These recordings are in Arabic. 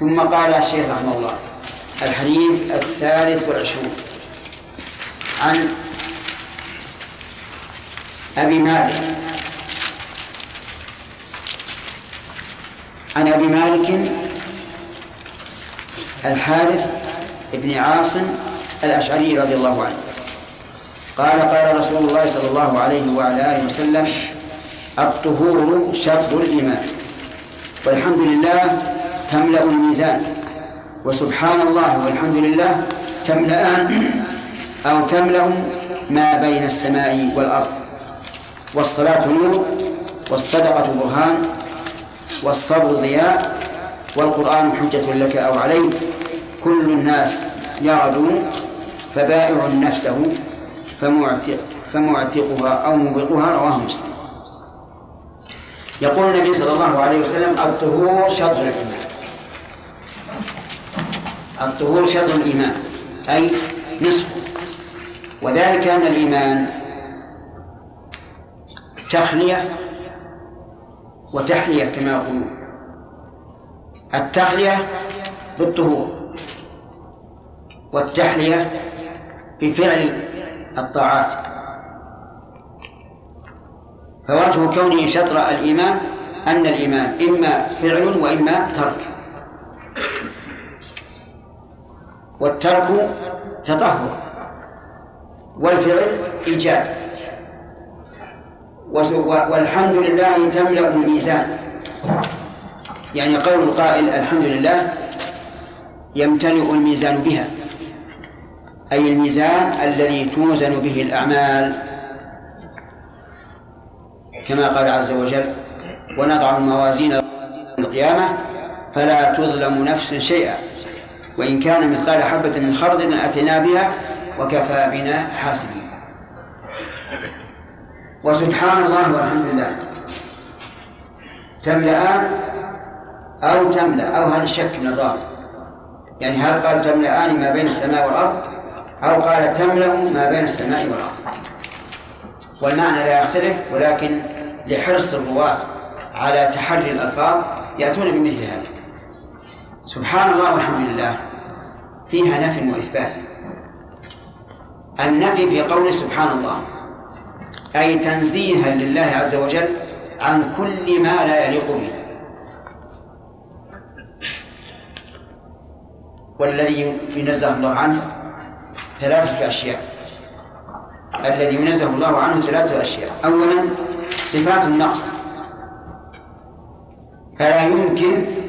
ثم قال الشيخ رحمه الله الحديث الثالث والعشرون عن أبي مالك. عن أبي مالك الحارث بن عاصم الأشعري رضي الله عنه. قال قال رسول الله صلى الله عليه وعلى آله وسلم الطهور شطر الإيمان والحمد لله تملأ الميزان. وسبحان الله والحمد لله تملأان أو تملأ ما بين السماء والأرض. والصلاة نور والصدقة برهان والصبر ضياء والقرآن حجة لك أو عليك. كل الناس يغدو فبائع نفسه فمعتق فمعتقها أو موبقها رواه مسلم. يقول النبي صلى الله عليه وسلم الطهور شطر الإيمان. الطهور شطر الإيمان أي نصفه وذلك أن الإيمان تخلية وتحلية كما يقولون. التخلية بالطهور والتحلية بفعل الطاعات. فوجه كونه شطر الإيمان أن الإيمان إما فعل وإما ترك. والترك تطهر والفعل إيجاب والحمد لله تملأ الميزان. يعني قول القائل الحمد لله يمتلئ الميزان بها أي الميزان الذي توزن به الأعمال. كما قال عز وجل ونضع الموازين القيامة فلا تظلم نفس شيئا. وإن كان مثقال حبة من خردل أتينا بها وكفى بنا حاسبين. وسبحان الله والحمد لله. تملأان أو تملأ أو هذا الشك من الراوي. يعني هل قال تملأان ما بين السماء والأرض؟ أو قال تملأ ما بين السماء والأرض. والمعنى لا يختلف ولكن لحرص الرواة على تحري الألفاظ يأتون بمثل هذا. سبحان الله والحمد لله فيها نفي وإثبات. النفي في قوله سبحان الله أي تنزيها لله عز وجل عن كل ما لا يليق به. والذي ينزه الله عنه ثلاثة أشياء. الذي ينزه الله عنه ثلاثة أشياء. أولا صفات النقص. فلا يمكن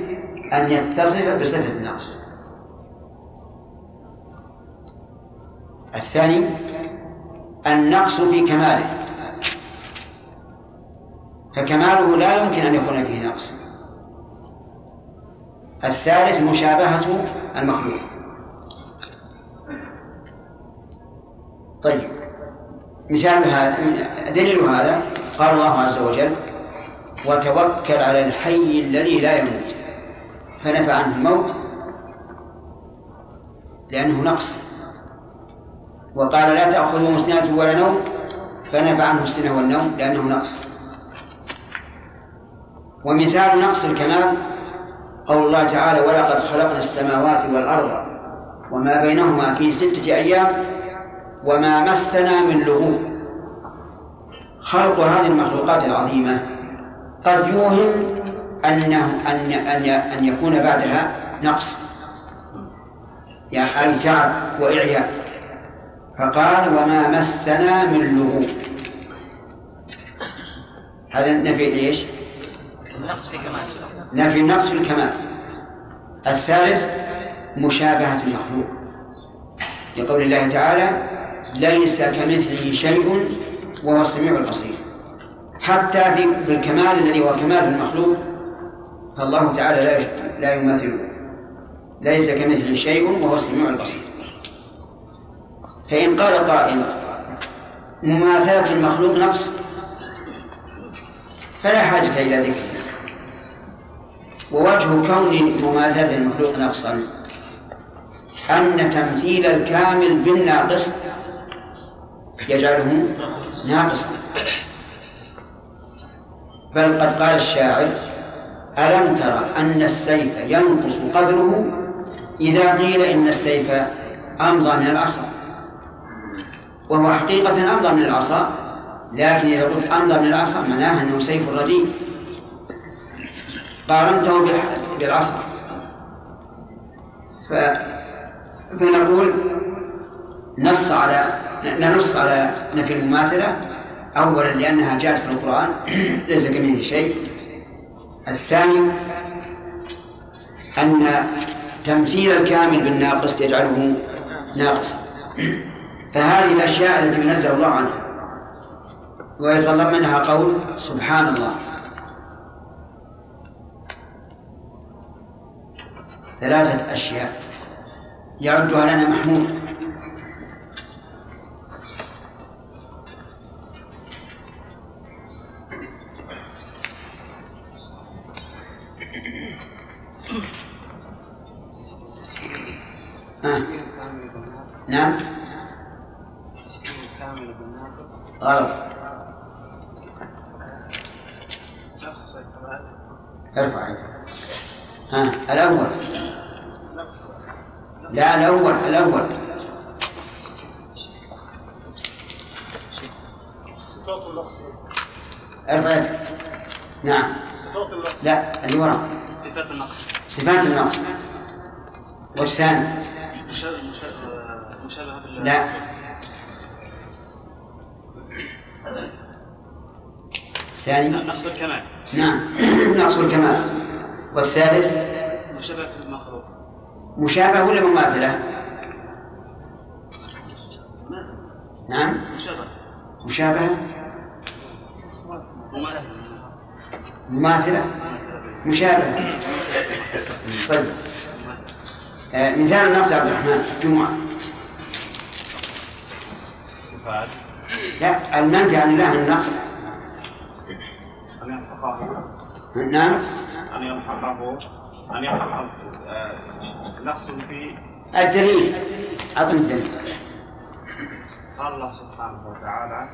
أن يتصف بصفة النقص. الثاني النقص في كماله. فكماله لا يمكن أن يكون فيه نقص. الثالث مشابهة المخلوق. طيب مثال هذا دليل هذا قال الله عز وجل وتوكل على الحي الذي لا يموت فنفى عنه الموت لأنه نقص. وقال لا تأخذه سنة ولا نوم فنفى عنه السنة والنوم لأنه نقص. ومثال نقص الكمال قول الله تعالى ولقد خلقنا السماوات والأرض وما بينهما في ستة أيام وما مسنا من لغوب. خلق هذه المخلوقات العظيمة. قد يوهم أنه أن أن أن يكون بعدها نقص. يعني أي تعب وإعياء فقال وما مسنا من لغوب هذا نفي ليش؟ النقص في كمال. نفي النقص في الكمال. الثالث مشابهة المخلوق. لقول الله تعالى ليس كمثله شيء وهو السميع البصير. حتى في الكمال الذي هو كمال المخلوق فالله تعالى لا لا يماثله ليس كمثله شيء وهو السميع البصير. فإن قال قائل مماثلة المخلوق نقص؟ فلا حاجة إلى ذكره ووجه كون مماثلة المخلوق نقصا أن تمثيل الكامل بالناقص يجعله ناقصا. بل قد قال الشاعر ألم ترى أن السيف ينقص قدره؟ إذا قيل إن السيف أمضى من العصا. وهو حقيقة أمضى من العصا لكن إذا قلت أمضى من العصا معناه أنه سيف رديء قارنته بالعصا. ف... فنقول نص على ننص على نفي المماثلة. أولا لأنها جاءت في القرآن ليس كمثله شيء. الثاني أن تمثيل الكامل بالناقص يجعله ناقصا. فهذه الأشياء التي ينزه الله عنها ويتضمنها قول سبحان الله. ثلاثة أشياء يعدها لنا محمود. نعم. غلط ارفع ها الأول. لا الأول الأول. صفات النقص ارفع نعم. صفات النقص لا اللي وراء. صفات النقص. صفات النقص. والثاني. مشابه بال لا الثاني نقص الكمال. نعم. نقص الكمال. والثالث؟ مشابهة المخلوق مشابهة ولا مماثلة؟ نعم. مشابهة. مشابهة. مماثل مماثلة. مشابهة. طيب. آه مثال النقص يا عبد الرحمن جمعة. لا المنفي عن الله من النقص أن يلحقه نعم؟ أن يلحقه أن يلحق آه، نقص في الدليل. أعطني الدليل. قال الله سبحانه وتعالى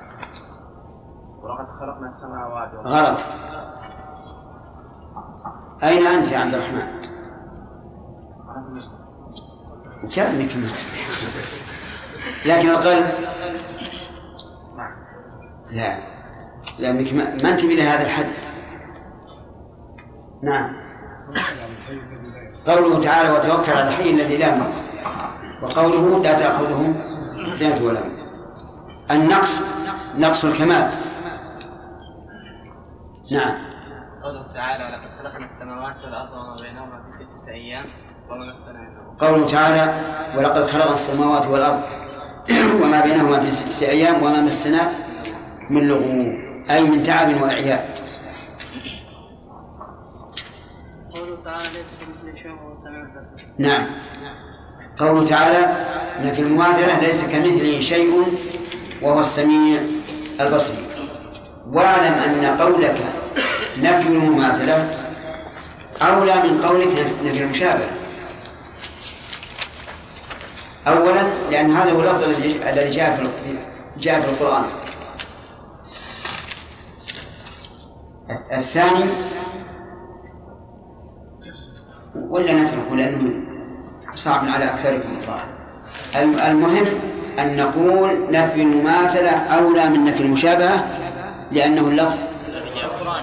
ولقد خلقنا السماوات غلط. أين أنت يا عبد الرحمن؟ أنا في المسجد. لكن القلب لا. لأنك ما ما أنت إلى هذا الحد. نعم. قوله تعالى وتوكل على الحي الذي لا يموت وقوله لا تأخذه سنة ولا نوم النقص نقص الكمال. نعم. قوله تعالى ولقد خلقنا السماوات والأرض وما بينهما في ستة أيام وما مسنا من قوله تعالى ولقد خلقنا السماوات والأرض وما بينهما في ستة أيام وما مسنا من لغوب أي من تعب وإعياء قوله تعالى ليس كمثله شيء وهو السميع البصير. نعم. قوله تعالى إن في المماثله ليس كمثله شيء وهو السميع البصير. واعلم أن قولك نفي المماثله أولى من قولك نفي المشابهة. اولا لأن هذا هو اللفظ الذي الذي جاء في جاء في القرآن. الثاني ولا نتركه لأنه صعب على أكثركم الم- المهم أن نقول نفي المماثلة أولى من نفي المشابهة لأنه اللفظ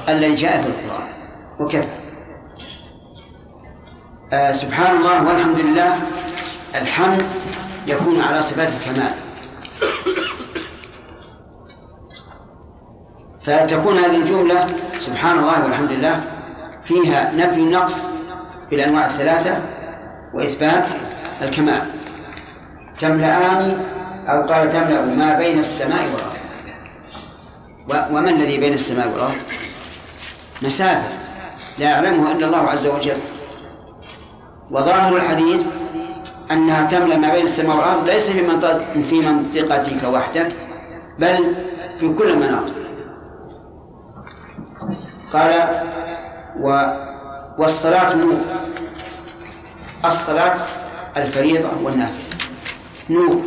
الذي جاء في القرآن. وكفى آه سبحان الله والحمد لله الحمد يكون على صفات الكمال. فتكون هذه الجملة سبحان الله والحمد لله فيها نفي النقص بالأنواع الثلاثة وإثبات الكمال. تملأان أو قال تملأ ما بين السماء والأرض. وما الذي بين السماء والأرض؟ مسافة. لا يعلمها إلا الله عز وجل. وظاهر الحديث أنها تملأ ما بين السماء والأرض ليس في منطقة في منطقتك وحدك بل في كل المناطق. قال و والصلاة نور. الصلاة الفريضة والنافلة. نور.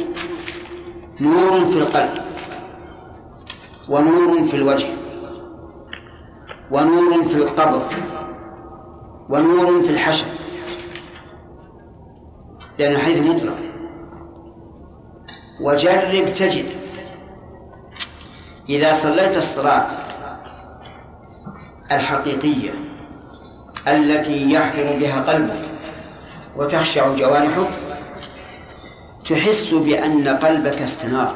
نور في القلب. ونور في الوجه. ونور في القبر. ونور في الحشر. لأن الحديث مطلق. وجرب تجد. إذا صليت الصلاة الحقيقية التي يحضر بها قلبك وتخشع جوارحك تحس بأن قلبك استنار.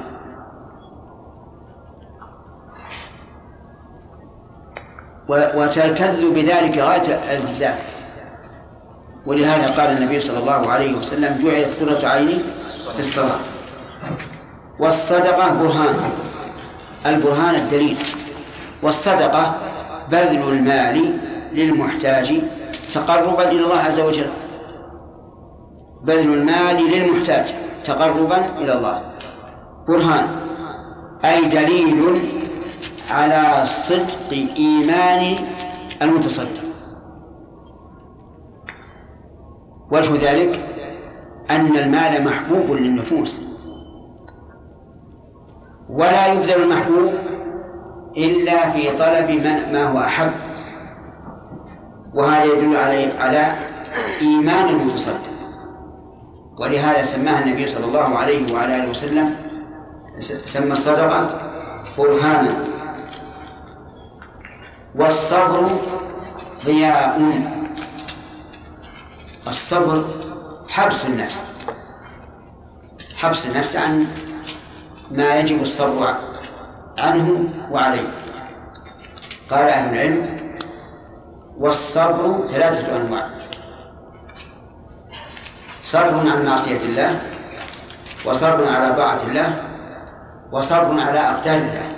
وتلتذ بذلك غاية الالتزام. ولهذا قال النبي صلى الله عليه وسلم جعلت قرة عيني في الصلاة. والصدقة برهان البرهان الدليل. والصدقة بذل المال للمحتاج تقربا إلى الله عز وجل. بذل المال للمحتاج تقربا إلى الله. برهان. أي دليل على صدق إيمان المتصدق. وجه ذلك أن المال محبوب للنفوس. ولا يبذل المحبوب إلا في طلب ما هو أحب. وهذا يدل على على إيمان المتصدق. ولهذا سماها النبي صلى الله عليه وعلى آله وسلم سمى الصدقة برهانا. والصبر ضياء. الصبر حبس النفس. حبس النفس عن ما يجب الصبر عنه وعليه. قال أهل العلم والصبر ثلاثة أنواع. صبر عن معصية الله وصبر على طاعة الله وصبر على أقدار الله.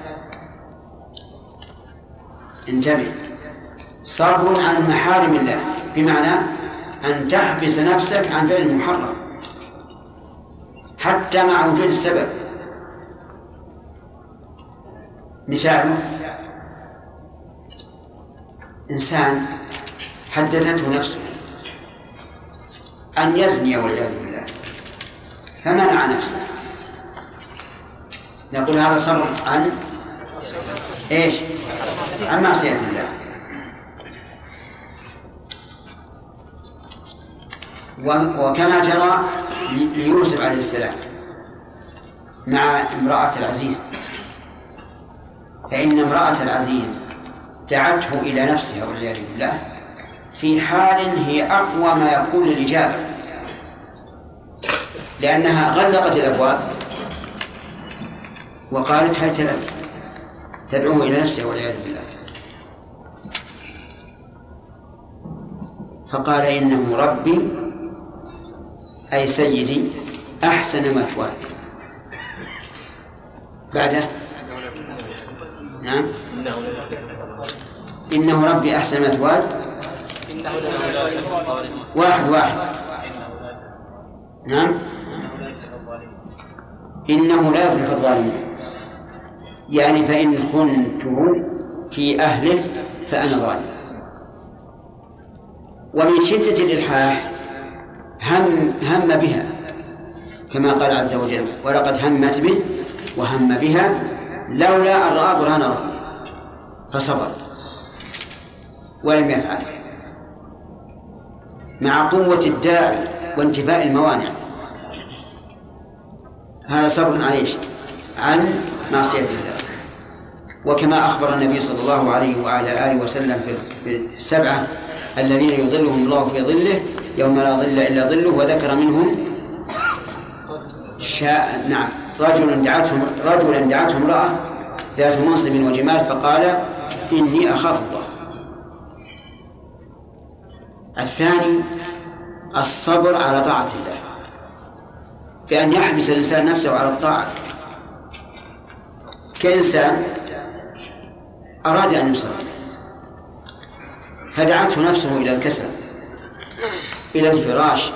انتبه. صبر عن محارم الله بمعنى أن تحبس نفسك عن فعل المحرم حتى مع وجود السبب. مثاله إنسان حدثته نفسه أن يزني والعياذ بالله فمنع نفسه. نقول هذا صبر عن إيش؟ عن معصية الله. وكما جرى ليوسف عليه السلام مع امرأة العزيز. فإن امرأة العزيز دعته إلى نفسها والعياذ بالله في حال هي أقوى ما يكون الإجابة لأنها غلقت الأبواب وقالت هيت لك تدعوه إلى نفسها والعياذ بالله. فقال إنه ربي أي سيدي أحسن مثواي بعده نعم. إنه ربي أحسن مثواي واحد واحد. نعم. إنه لا يفلح الظالمون يعني فإن خنته في أهله فأنا ظالم. ومن شدة الإلحاح هم هم بها كما قال عز وجل ولقد همت به وهم بها لولا أن رأى برهان ربه فصبر. ولم يفعل. مع قوة الداعي وانتفاء الموانع. هذا صبر عن إيش؟ عن معصية الله. وكما أخبر النبي صلى الله عليه وعلى آله وسلم في السبعة الذين يظلهم الله في ظله يوم لا ظل إلا ظله وذكر منهم شاء. نعم. رجل دعته رجلا دعته امرأة ذات منصب وجمال فقال إني أخاف الله. الثاني الصبر على طاعة الله. بأن يحبس الإنسان نفسه على الطاعة. كإنسان أراد أن يصلي فدعته نفسه إلى الكسل إلى الفراش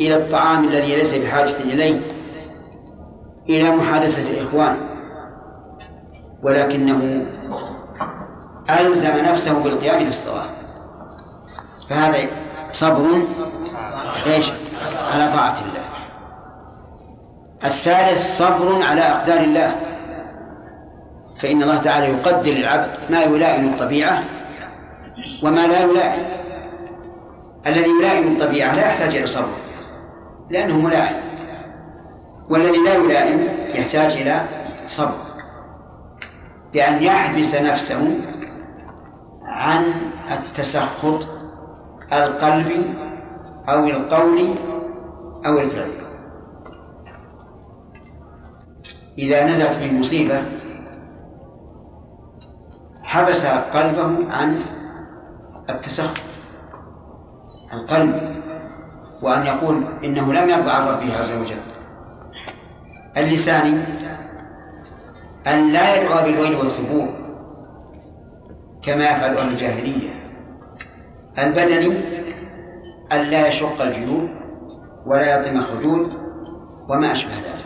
إلى الطعام الذي ليس بحاجة إليه. إلى محادثة الإخوان ولكنه ألزم نفسه بالقيام للصلاة. فهذا صبر إيش؟ على طاعة الله. الثالث صبر على أقدار الله. فإن الله تعالى يقدر العبد ما يلائم الطبيعة وما لا يلائم. الذي يلائم الطبيعة لا يحتاج إلى صبر لأنه ملائم. والذي لا يلائم يحتاج إلى صبر بأن يحبس نفسه عن التسخط القلبي أو القولي أو الفعلي إذا نزلت به مصيبة حبس قلبه عن التسخط القلب وأن يقول إنه لم يرضى عن ربه عز وجل. اللساني أن لا يدعو بالويل والثبور كما يفعل أهل الجاهلية. البدني أن لا يشق الجيوب ولا يطم الخدود وما أشبه ذلك.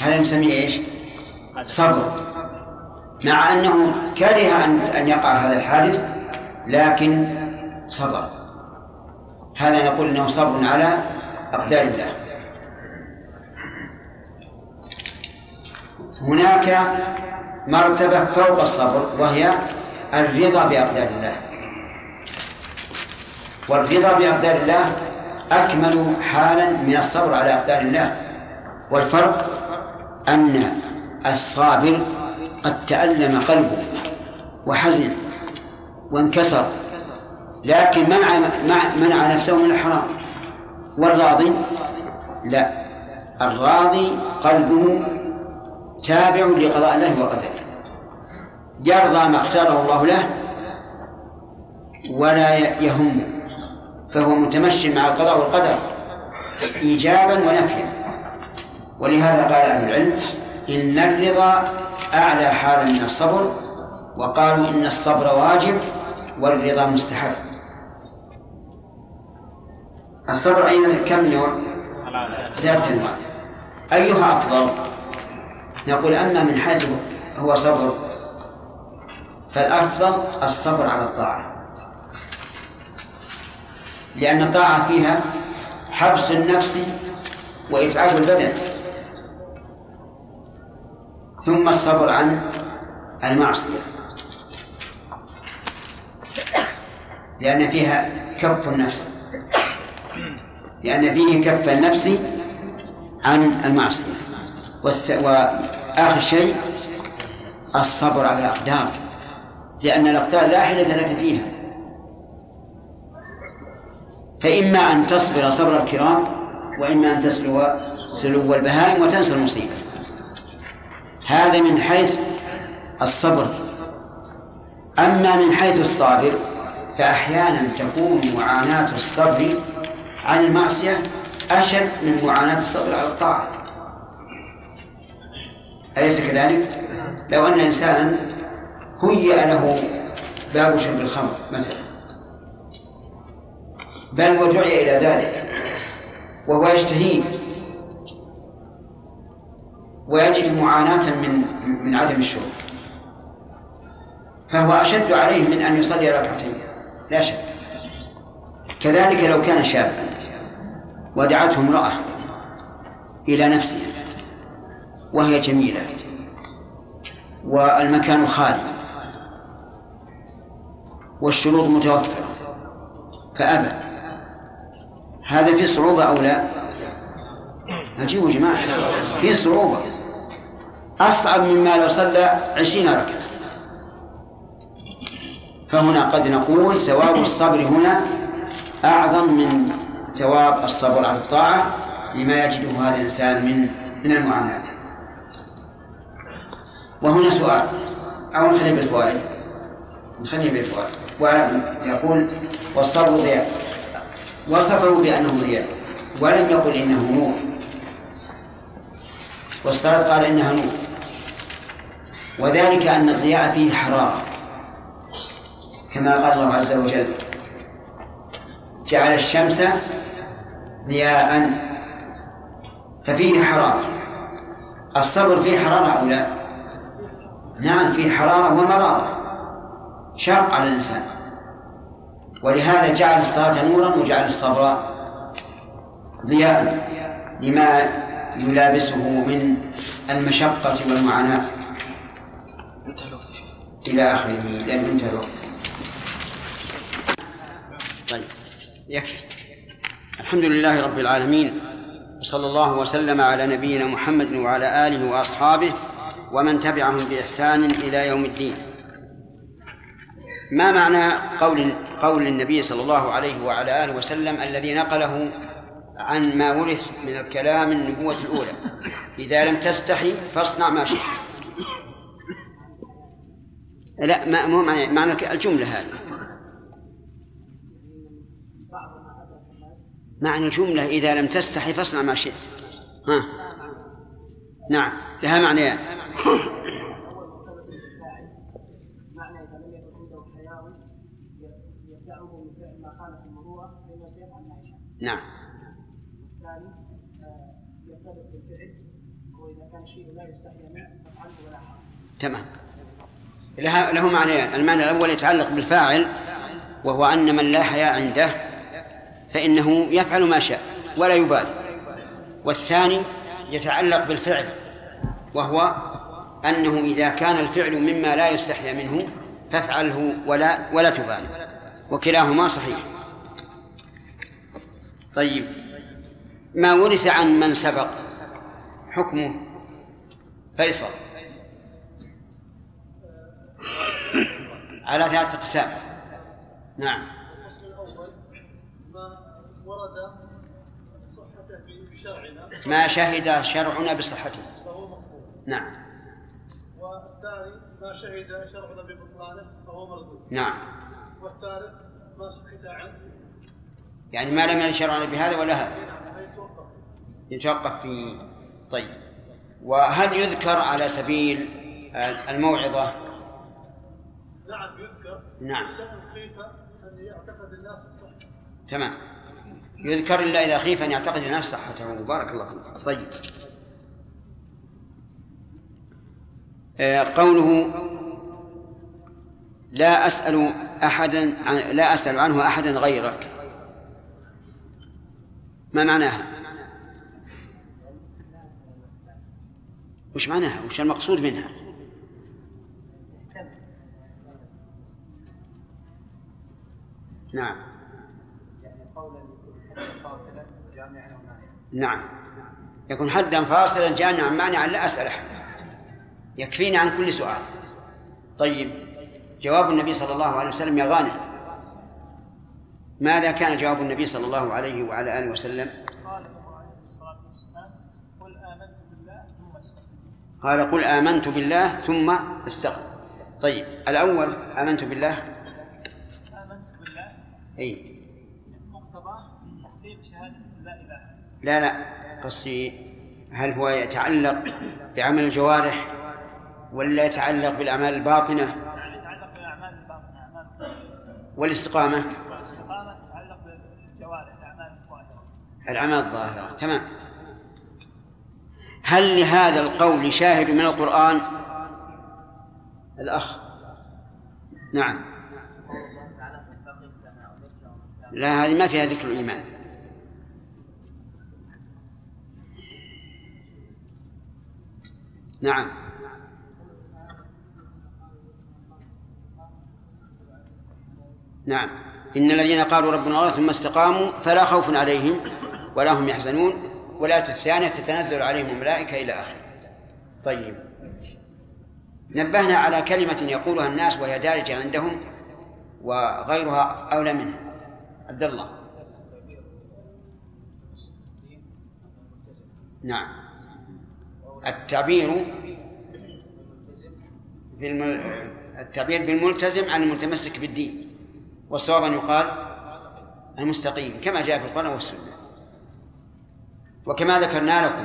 هذا نسميه إيش؟ صبر. مع أنه كره أن أن يقع هذا الحادث لكن صبر. هذا نقول أنه صبر على أقدار الله. هناك مرتبة فوق الصبر وهي الرضا بأقدار الله. والرضا بأقدار الله أكمل حالا من الصبر على أقدار الله. والفرق أن الصابر قد تألم قلبه وحزن وانكسر لكن منع منع نفسه من الحرام. والراضي؟ لا. الراضي قلبه تابع لقضاء الله وقدره. يرضى ما اختاره الله له ولا يهم فهو متمشي مع القضاء والقدر إيجابا ونفيا. ولهذا قال أهل العلم إن الرضا أعلى حال من الصبر وقالوا إن الصبر واجب والرضا مستحب. الصبر أين كم نوع؟ ثلاثة. أنواع أيها أفضل؟ نقول أما من حيث هو صبر فالأفضل الصبر على الطاعة. لأن الطاعة فيها حبس النفس وإتعاب البدن. ثم الصبر عن المعصية. لأن فيها كف النفس. لأن فيه كف النفس عن المعصية. وآخر شيء الصبر على الأقدار لأن الأقدار لا حيلة لك فيها. فإما أن تصبر صبر الكرام وإما أن تسلو سلو البهائم وتنسى المصيبة. هذا من حيث الصبر. أما من حيث الصابر فأحيانا تكون معاناة الصبر عن المعصية أشد من معاناة الصبر على الطاعة. أليس كذلك؟ لو أن إنسانا هيأ له باب شرب الخمر مثلا. بل ودعي إلى ذلك وهو يشتهيه ويجد معاناة من من عدم الشرب فهو أشد عليه من أن يصلي ركعتين. لا شك. كذلك لو كان شابا ودعته امرأة إلى نفسها وهي جميلة. والمكان خالي. والشروط متوفرة. فأبى. هذا في صعوبة أو لا؟ أجيبوا يا جماعة. في صعوبة. أصعب مما لو صلى عشرين ركعة. فهنا قد نقول ثواب الصبر هنا أعظم من ثواب الصبر على الطاعة لما يجده هذا الإنسان من من المعاناة. وهنا سؤال. أو نخليه بالفوائد نخليه بالفوائد ويقول والصبر ضياء. وصفه بأنه ضياء. ولم يقل إنه نور. والصلاة قال إنها نور. وذلك أن الضياء فيه حرارة. كما قال الله عز وجل جعل الشمس ضياء. ففيه حرارة. الصبر فيه حرارة أو لا؟ نعم فيه حرارة ومرارة. شاق على الإنسان ولهذا جعل الصلاة نورا وجعل الصبر ضياء لما يلابسه من المشقة والمعاناة. إلى آخره. لأن انتهى الوقت. طيب يكفي. الحمد لله رب العالمين وصلى الله وسلم على نبينا محمد وعلى آله وأصحابه ومن تبعهم بإحسان إلى يوم الدين. ما معنى قول قول النبي صلى الله عليه وعلى آله وسلم الذي نقله عن ما ورث من الكلام النبوة الأولى؟ إذا لم تستحي فاصنع ما شئت. لا ما مو معنى معنى الجملة هذه. معنى الجملة إذا لم تستحي فاصنع ما شئت. ها؟ نعم لها معنيان. معنى فانه. نعم الثاني آه، يرتبط بالفعل كان لا منه ولا حرج. تمام لها له معنيان المعنى الأول يتعلق بالفاعل وهو أن من لا حياء عنده فإنه يفعل ما شاء ولا يبالي والثاني يتعلق بالفعل وهو أنه إذا كان الفعل مما لا يستحيا منه فافعله ولا ولا تبالي. وكلاهما صحيح. طيب. ما ورث عن من سبق؟ حكمه. فيصل. على ثلاثة أقسام. نعم. الأول ما ورد صحته بشرعنا ما شهد شرعنا بصحته. فهو مقبول نعم. والثاني ما شهد شرعنا ببطلانه فهو مردود. نعم. والثالث ما سكت عنه. يعني ما لم يرد شرعنا بهذا ولا هذا؟ فيتوقف يتوقف. في طيب. وهل يذكر على سبيل الموعظة؟ نعم يذكر. نعم. إلا خيف أن يعتقد الناس الصحة. تمام. يذكر إلا إذا خيف أن يعتقد الناس صحته. بارك الله فيك. طيب آه، قوله لا أسأل أحدا عن لا أسأل عنه أحدا غيرك ما معناها؟ وش معناها؟ وش المقصود منها؟ نعم نعم يكون حدا فاصلا جامعا مانعا لا أسأل أحد يكفيني عن كل سؤال. طيب جواب النبي صلى الله عليه وسلم يا غانم. ماذا كان جواب النبي صلى الله عليه وعلى آله وسلم؟ قال قل آمنت بالله ثم استقم. قال قل آمنت بالله ثم استغفر طيب الأول آمنت بالله؟ آمنت بالله. أي. مقتضاه تحقيق شهادة لا إله لا لا قصدي هل هو يتعلق بعمل الجوارح؟ ولا يتعلق بالأعمال الباطنة؟ يتعلق بالاعمال الباطنه اعمال والاستقامة؟ والاستقامه تتعلق بالجوارح الاعمال الظاهره الأعمال الظاهرة تمام. هل لهذا القول شاهد من القرآن؟ الأخ. نعم. لا هذه ما فيها ذكر الإيمان. نعم. نعم. إن الذين قالوا ربنا الله ثم استقاموا فلا خوف عليهم ولا هم يحزنون والآية الثانية تتنزل عليهم الملائكة إلى آخره. طيب. نبهنا على كلمة يقولها الناس وهي دارجة عندهم وغيرها أولى منها. عبد الله. نعم. التعبير في. التعبير بالملتزم عن المتمسك بالدين. والصواب أن يقال المستقيم كما جاء في القرآن والسنة. وكما ذكرنا لكم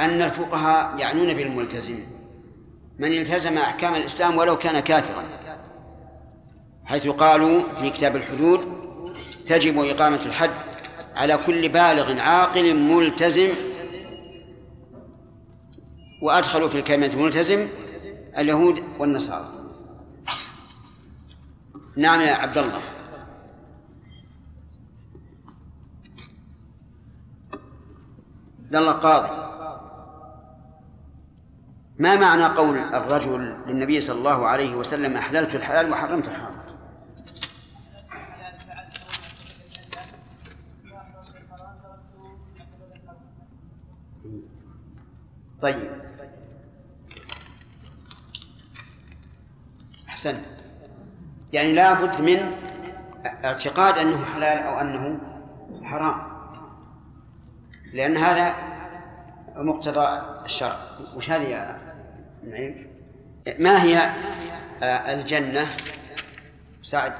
أن الفقهاء يعنون بالملتزم. من التزم أحكام الإسلام ولو كان كافرا حيث قالوا في كتاب الحدود تجب إقامة الحد على كل بالغ عاقل ملتزم. وأدخلوا في الكلمة ملتزم اليهود والنصارى. نعم يا عبد الله عبد الله قاضي. ما معنى قول الرجل للنبي صلى الله عليه وسلم أحللت الحلال وحرمت الحرام؟ طيب. أحسنت. يعني لابد من اعتقاد أنه حلال أو أنه حرام. لأن هذا مقتضى الشرع. وش هذه يا نعيم؟ ما هي آه، الجنة؟ سعد.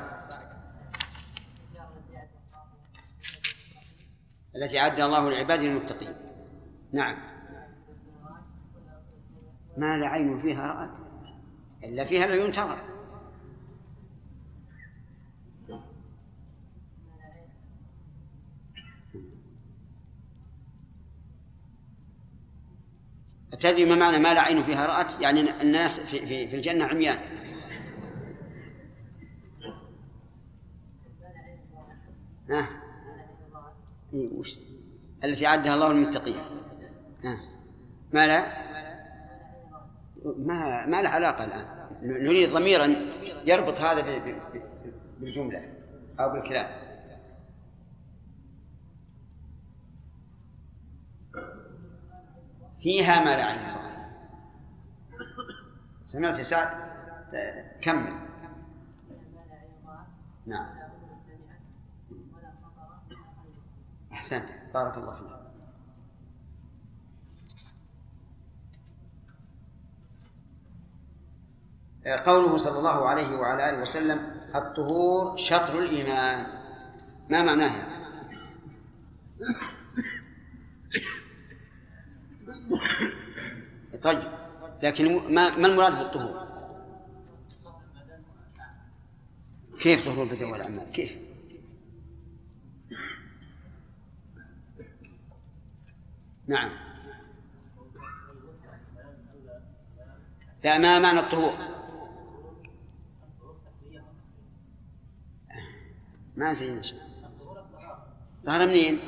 التي أعد الله لعباده المتقين. نعم. ما لا عين فيها رأت إلا فيها العيون ترى. تدري ما معنى ما لا عين فيها رأت؟ يعني الناس في, في, في الجنة عميان. ها؟ إيه وش؟ التي أعدها الله للمتقين. ها؟ ما لا؟ ما ما له علاقة الآن. نريد ضميرا يربط هذا بالجملة أو بالكلام. فيها ما لا عين سمعت يا سعد؟ كمل. نعم. أحسنت. بارك الله فيك. قوله صلى الله عليه وعلى آله وسلم الطهور شطر الإيمان. ما معناها؟ طيب لكن ما ما المراد بالطهور؟ كيف طهور البدن والأعمال؟ كيف؟ نعم لا ما معنى الطهور؟ ما زين طهر منين؟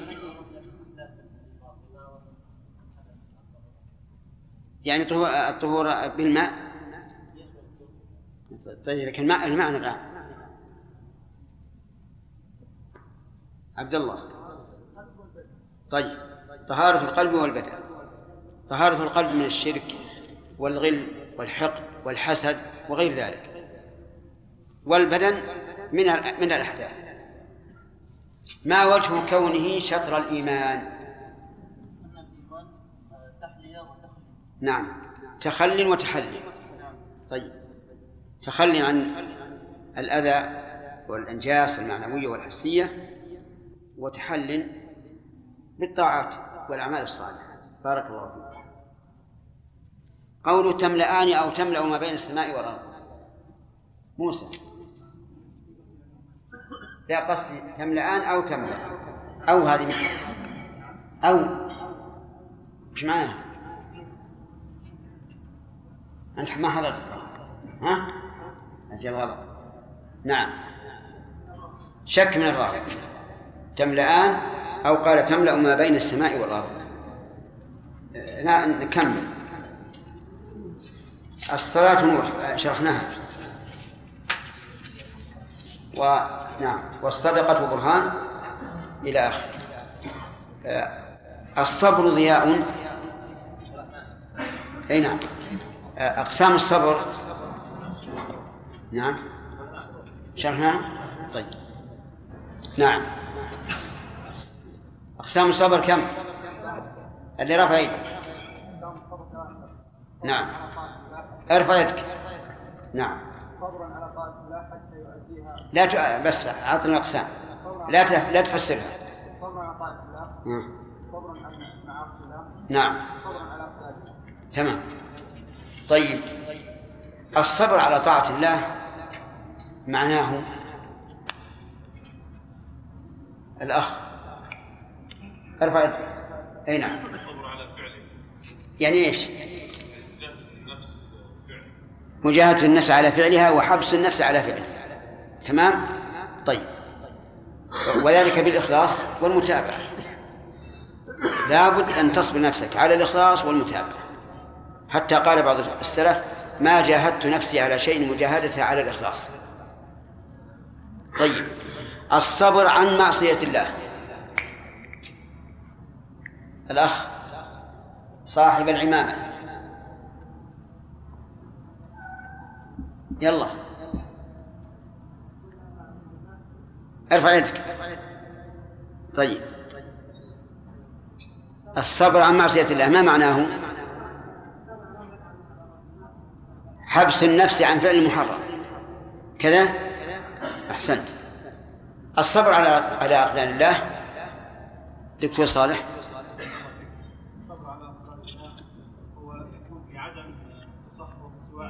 يعني الطهور بالماء. طيب لكن الماء المعنى الآن. عبد الله. طيب طهارة القلب والبدن. طهارة القلب من الشرك والغل والحقد والحسد وغير ذلك. والبدن من من الأحداث. ما وجه كونه شطر الإيمان؟ نعم. تخل وتحلي طيب. تخلي عن الأذى والأنجاس المعنوية والحسية وتحل بالطاعات والأعمال الصالحة. بارك الله فيك. قوله تملأان أو تملأ ما بين السماء والأرض. موسى. لا قصدي تملأان أو تملأ. أو هذه. أو. إيش معناها؟ أنت ما حضرت. ها؟ أجل غلط نعم. شك من الراوي تملأان أو قال تملأ ما بين السماء والأرض. نكمل. الصلاة نور شرحناها. ونعم والصدقة برهان إلى آخره الصبر ضياء. أي نعم. أقسام الصبر. نعم. شرحناها؟ طيب. نعم. أقسام الصبر كم؟ اللي رفع يده نعم. ارفع يدك. نعم. لا ت... بس أعطنا الأقسام. لا ت... لا تفسرها. نعم. نعم. تمام. طيب الصبر على طاعة الله معناه الأخ. ارفع يدك. أي نعم. يعني إيش؟ مجاهدة النفس على فعلها وحبس النفس على فعلها. تمام؟ طيب. وذلك بالإخلاص والمتابعة. لابد أن تصبر نفسك على الإخلاص والمتابعة. حتى قال بعض السلف ما جاهدت نفسي على شيء مجاهدتها على الإخلاص. طيب الصبر عن معصية الله. الأخ صاحب العمامة. يلا. ارفع يدك. طيب. الصبر عن معصية الله ما معناه؟ حبس النفس عن فعل المحرم. كذا؟ أحسنت. الصبر على على أقدار الله. دكتور صالح. الصبر على أقدار الله هو يكون في عدم تسخط سواء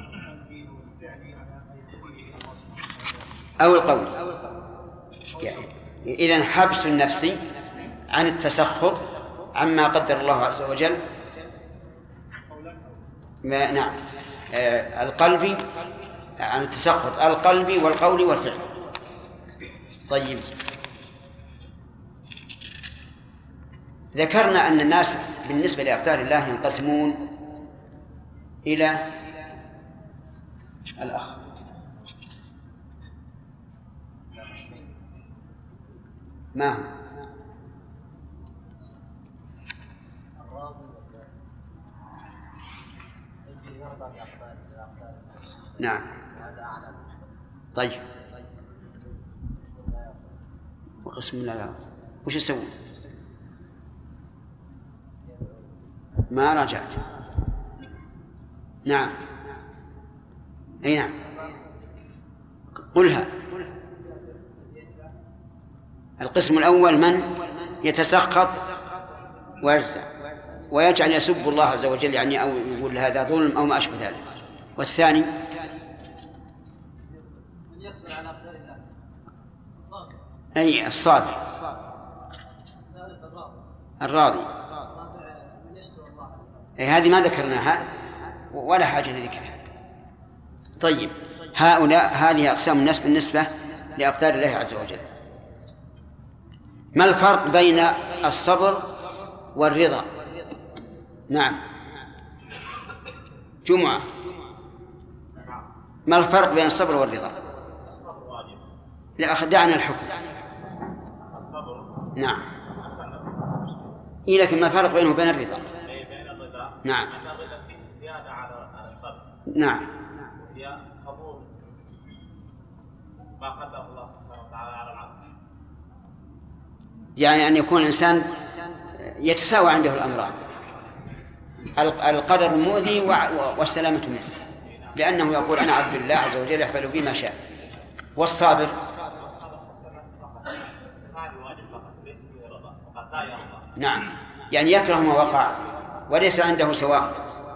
على ما يقوله الله سبحانه وتعالى أو القول. يعني إذا حبس النفس عن التسخط عما قدر الله عز وجل. ما نعم. آه القلب عن التسخط القلب والقول والفعل. طيب. ذكرنا أن الناس بالنسبة لأقدار الله ينقسمون إلى الأخ. ما هو؟ نعم. طيب. وقسم الله. يرضى وش يسوون؟ ما راجعت. نعم. أي نعم. قلها. القسم الأول من يتسخط ويجزع. ويجعل يسب الله عز وجل يعني أو يقول هذا ظلم أو ما أشبه ذلك. والثاني يصبر على أقدار الله الصابر. أي الصابر. ذلك الراضي. الراضي. الرابع من يشكر الله أي هذه ما ذكرناها ولا حاجة لذكرها. طيب هؤلاء هذه أقسام الناس بالنسبة لأقدار الله عز وجل. ما الفرق بين الصبر والرضا؟ نعم. جمعة. ما الفرق بين الصبر والرضا؟ لا دعنا الحكم. الصبر. نعم. إيه لكن ما الفرق بينه وبين الرضا؟ أي بين الرضا. نعم. أن الرضا فيه زيادة على على الصبر. نعم. وهي قبول ما قدره الله سبحانه وتعالى على العبد. يعني أن يكون الإنسان يتساوى عنده الأمران. القدر المؤذي والسلامة منه. لأنه يقول أنا عبد الله عز وجل يحفل بي ما شاء. والصابر هذا واجب فقط ليس فيه رضا وقد لا يرضى نعم. يعني يكره ما وقع وليس عنده سواء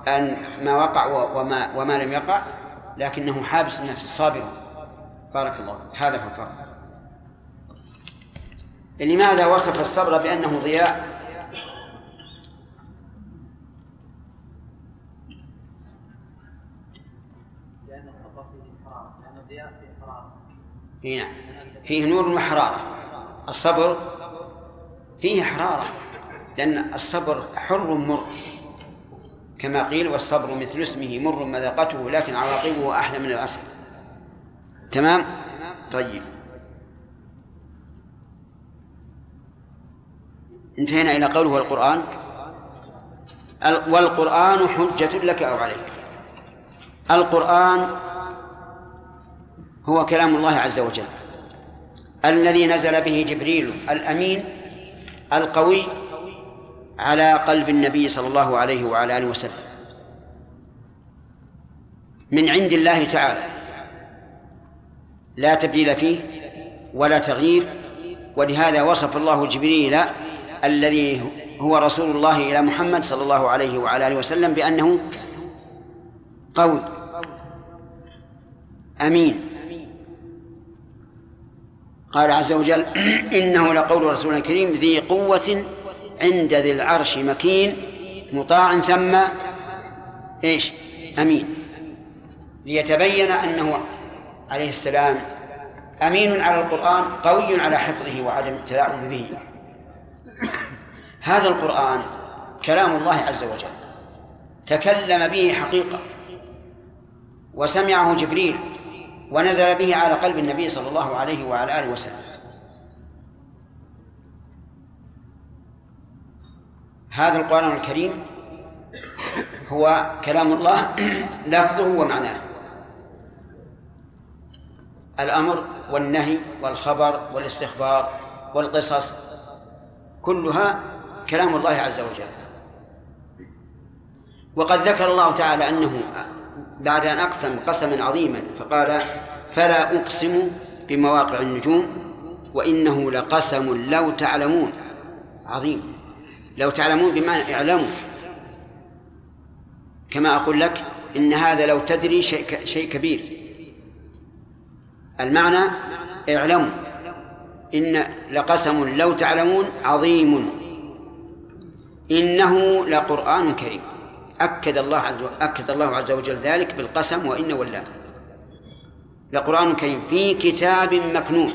أن ما وقع وما وما لم يقع لكنه حابس النفس الصابر. بارك الله. هذا هو الفرق. لماذا وصف الصبر بأنه ضياء؟ لأن الصبر فيه حرارة لأن الضياء فيه حرارة إي نعم. فيه نور وحرارة. الصبر فيه حرارة لأن الصبر حر مر كما قيل والصبر مثل اسمه مر مذاقته لكن عواقبه أحلى من العسل. تمام؟ طيب. انتهينا إلى قوله والقرآن. ال- والقرآن حجة لك أو عليك. القرآن هو كلام الله عز وجل. الذي نزل به جبريل الأمين القوي على قلب النبي صلى الله عليه وعلى آله وسلم. من عند الله تعالى. لا تبديل فيه ولا تغيير ولهذا وصف الله جبريل الذي هو رسول الله إلى محمد صلى الله عليه وعلى آله وسلم بأنه قوي أمين. قال عز وجل إنه لقول رسول كريم ذي قوة عند ذي العرش مكين مطاع ثم إيش؟ أمين. ليتبين أنه عليه السلام أمين على القرآن قوي على حفظه وعدم التلاعب به. هذا القرآن كلام الله عز وجل. تكلم به حقيقة. وسمعه جبريل. ونزل به على قلب النبي صلى الله عليه وعلى آله وسلم. هذا القرآن الكريم هو كلام الله لفظه ومعناه. الأمر والنهي والخبر والاستخبار والقصص كلها كلام الله عز وجل. وقد ذكر الله تعالى أنه بعد أن أقسم قسما عظيما فقال فلا أقسم بمواقع النجوم وإنه لقسم لو تعلمون. عظيم. لو تعلمون بمعنى اعلموا. كما أقول لك إن هذا لو تدري شيء شيء كبير. المعنى اعلموا. إن لقسم لو تعلمون عظيم. إنه لقرآن كريم. أكد الله عز أكد الله عز وجل ذلك بالقسم وإن واللام لقرآن كريم في كتاب مكنون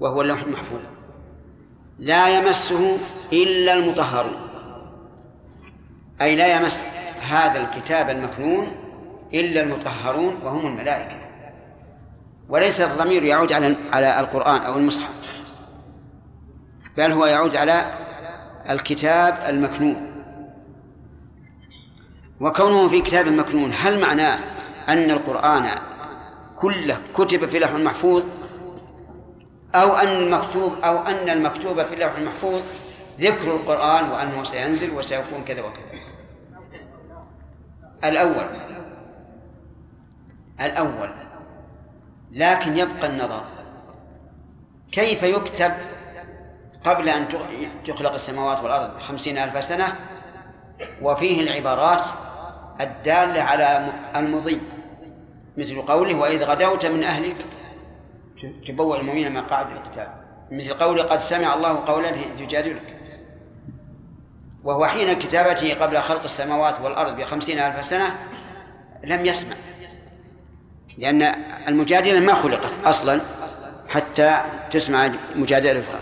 وهو اللوح المحفوظ. لا يمسه إلا المطهرون. أي لا يمس هذا الكتاب المكنون إلا المطهرون وهم الملائكة. وليس الضمير يعود على على القرآن أو المصحف بل هو يعود على الكتاب المكنون. وكونه في كتاب مكنون هل معناه أن القرآن كله كتب في لوح المحفوظ أو أن المكتوب أو أن المكتوب في اللوح المحفوظ ذكر القرآن وأنه سينزل وسيكون كذا وكذا؟ الأول الأول لكن يبقى النظر. كيف يكتب قبل أن تخلق السماوات والأرض بخمسين ألف سنة؟ وفيه العبارات الدالة على المضي مثل قوله وإذ غدوت من أهلك. تبوأ المؤمنين مقاعد القتال. مثل قوله قد سمع الله قولا تجادلك وهو حين كتابته قبل خلق السماوات والأرض بخمسين ألف سنة لم يسمع لأن المجادلة ما خلقت أصلا حتى تسمع مجادلتها.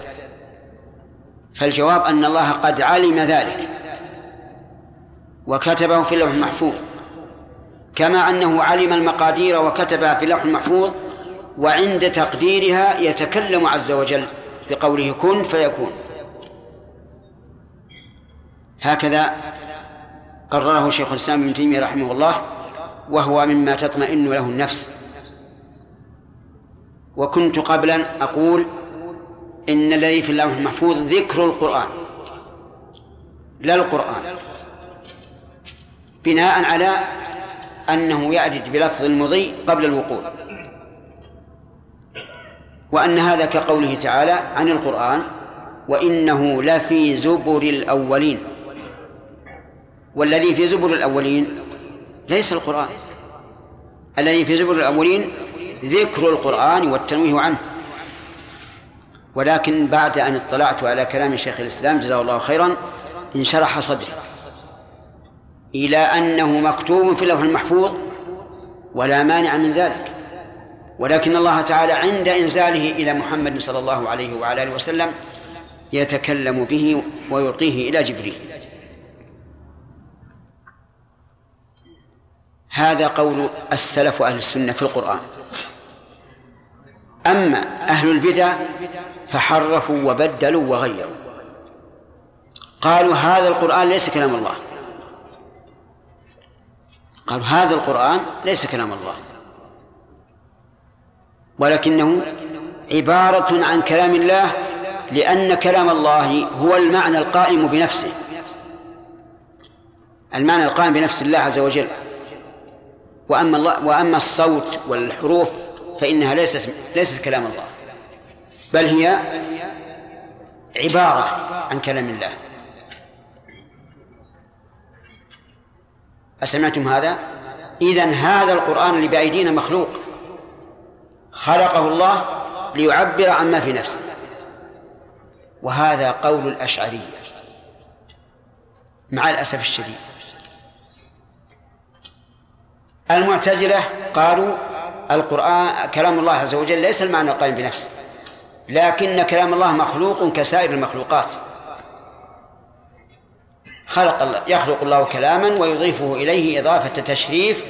فالجواب أن الله قد علم ذلك. وكتبه في اللوح المحفوظ. كما أنه علم المقادير وكتبها في اللوح المحفوظ وعند تقديرها يتكلم عز وجل بقوله كن فيكون. هكذا قرره شيخ الإسلام ابن تيمية رحمه الله وهو مما تطمئن له النفس. وكنت قبلا أقول إن الذي في اللوح المحفوظ ذكر القرآن لا القرآن. بناء على أنه يأتي بلفظ المضي قبل الوقوع وأن هذا كقوله تعالى عن القرآن وإنه لفي زبر الأولين والذي في زبر الأولين ليس القرآن الذي في زبر الأولين ذكر القرآن والتنويه عنه. ولكن بعد أن اطلعت على كلام شيخ الإسلام جزاه الله خيرا انشرح صدري. إلى أنه مكتوب في اللوح المحفوظ ولا مانع من ذلك. ولكن الله تعالى عند إنزاله إلى محمد صلى الله عليه وعلى آله وسلم يتكلم به ويلقيه إلى جبريل. هذا قول السلف أهل السنة في القرآن. أما أهل البدع فحرفوا وبدلوا وغيروا. قالوا هذا القرآن ليس كلام الله. قالوا هذا القرآن ليس كلام الله. ولكنه عبارة عن كلام الله لأن كلام الله هو المعنى القائم بنفسه. المعنى القائم بنفس الله عز وجل. وأما الله وأما الصوت والحروف فإنها ليست ليست كلام الله بل هي عبارة عن كلام الله. أسمعتم هذا؟ إذن هذا القرآن اللي بأيدينا مخلوق. خلقه الله ليعبر عما في نفسه. وهذا قول الأشعرية مع الأسف الشديد. المعتزلة قالوا القرآن كلام الله عز وجل ليس المعنى القائم بنفسه. لكن كلام الله مخلوق كسائر المخلوقات. خلق الله يخلق الله كلاما ويضيفه إليه إضافة تشريف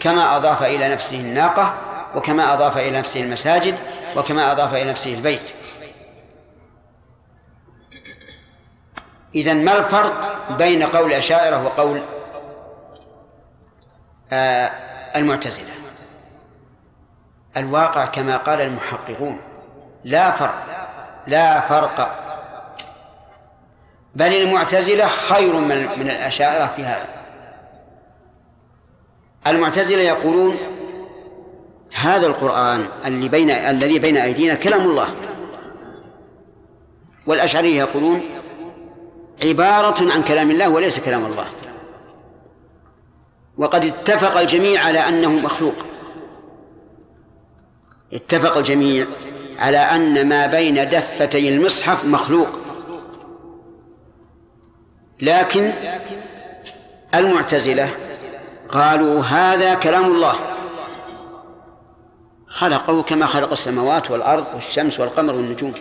كما أضاف إلى نفسه الناقة وكما أضاف إلى نفسه المساجد وكما أضاف إلى نفسه البيت. إذا ما الفرق بين قول الأشاعرة وقول آه المعتزلة؟ الواقع كما قال المحققون لا فرق لا فرق بل المعتزلة خير من من الأشاعرة في هذا. المعتزلة يقولون هذا القرآن اللي بين الذي بين أيدينا كلام الله. والأشعرية يقولون عبارة عن كلام الله وليس كلام الله. وقد اتفق الجميع على أنه مخلوق. اتفق الجميع على أن ما بين دفتي المصحف مخلوق. لكن المعتزلة قالوا هذا كلام الله. خلقه كما خلق السماوات والأرض والشمس والقمر والنجوم.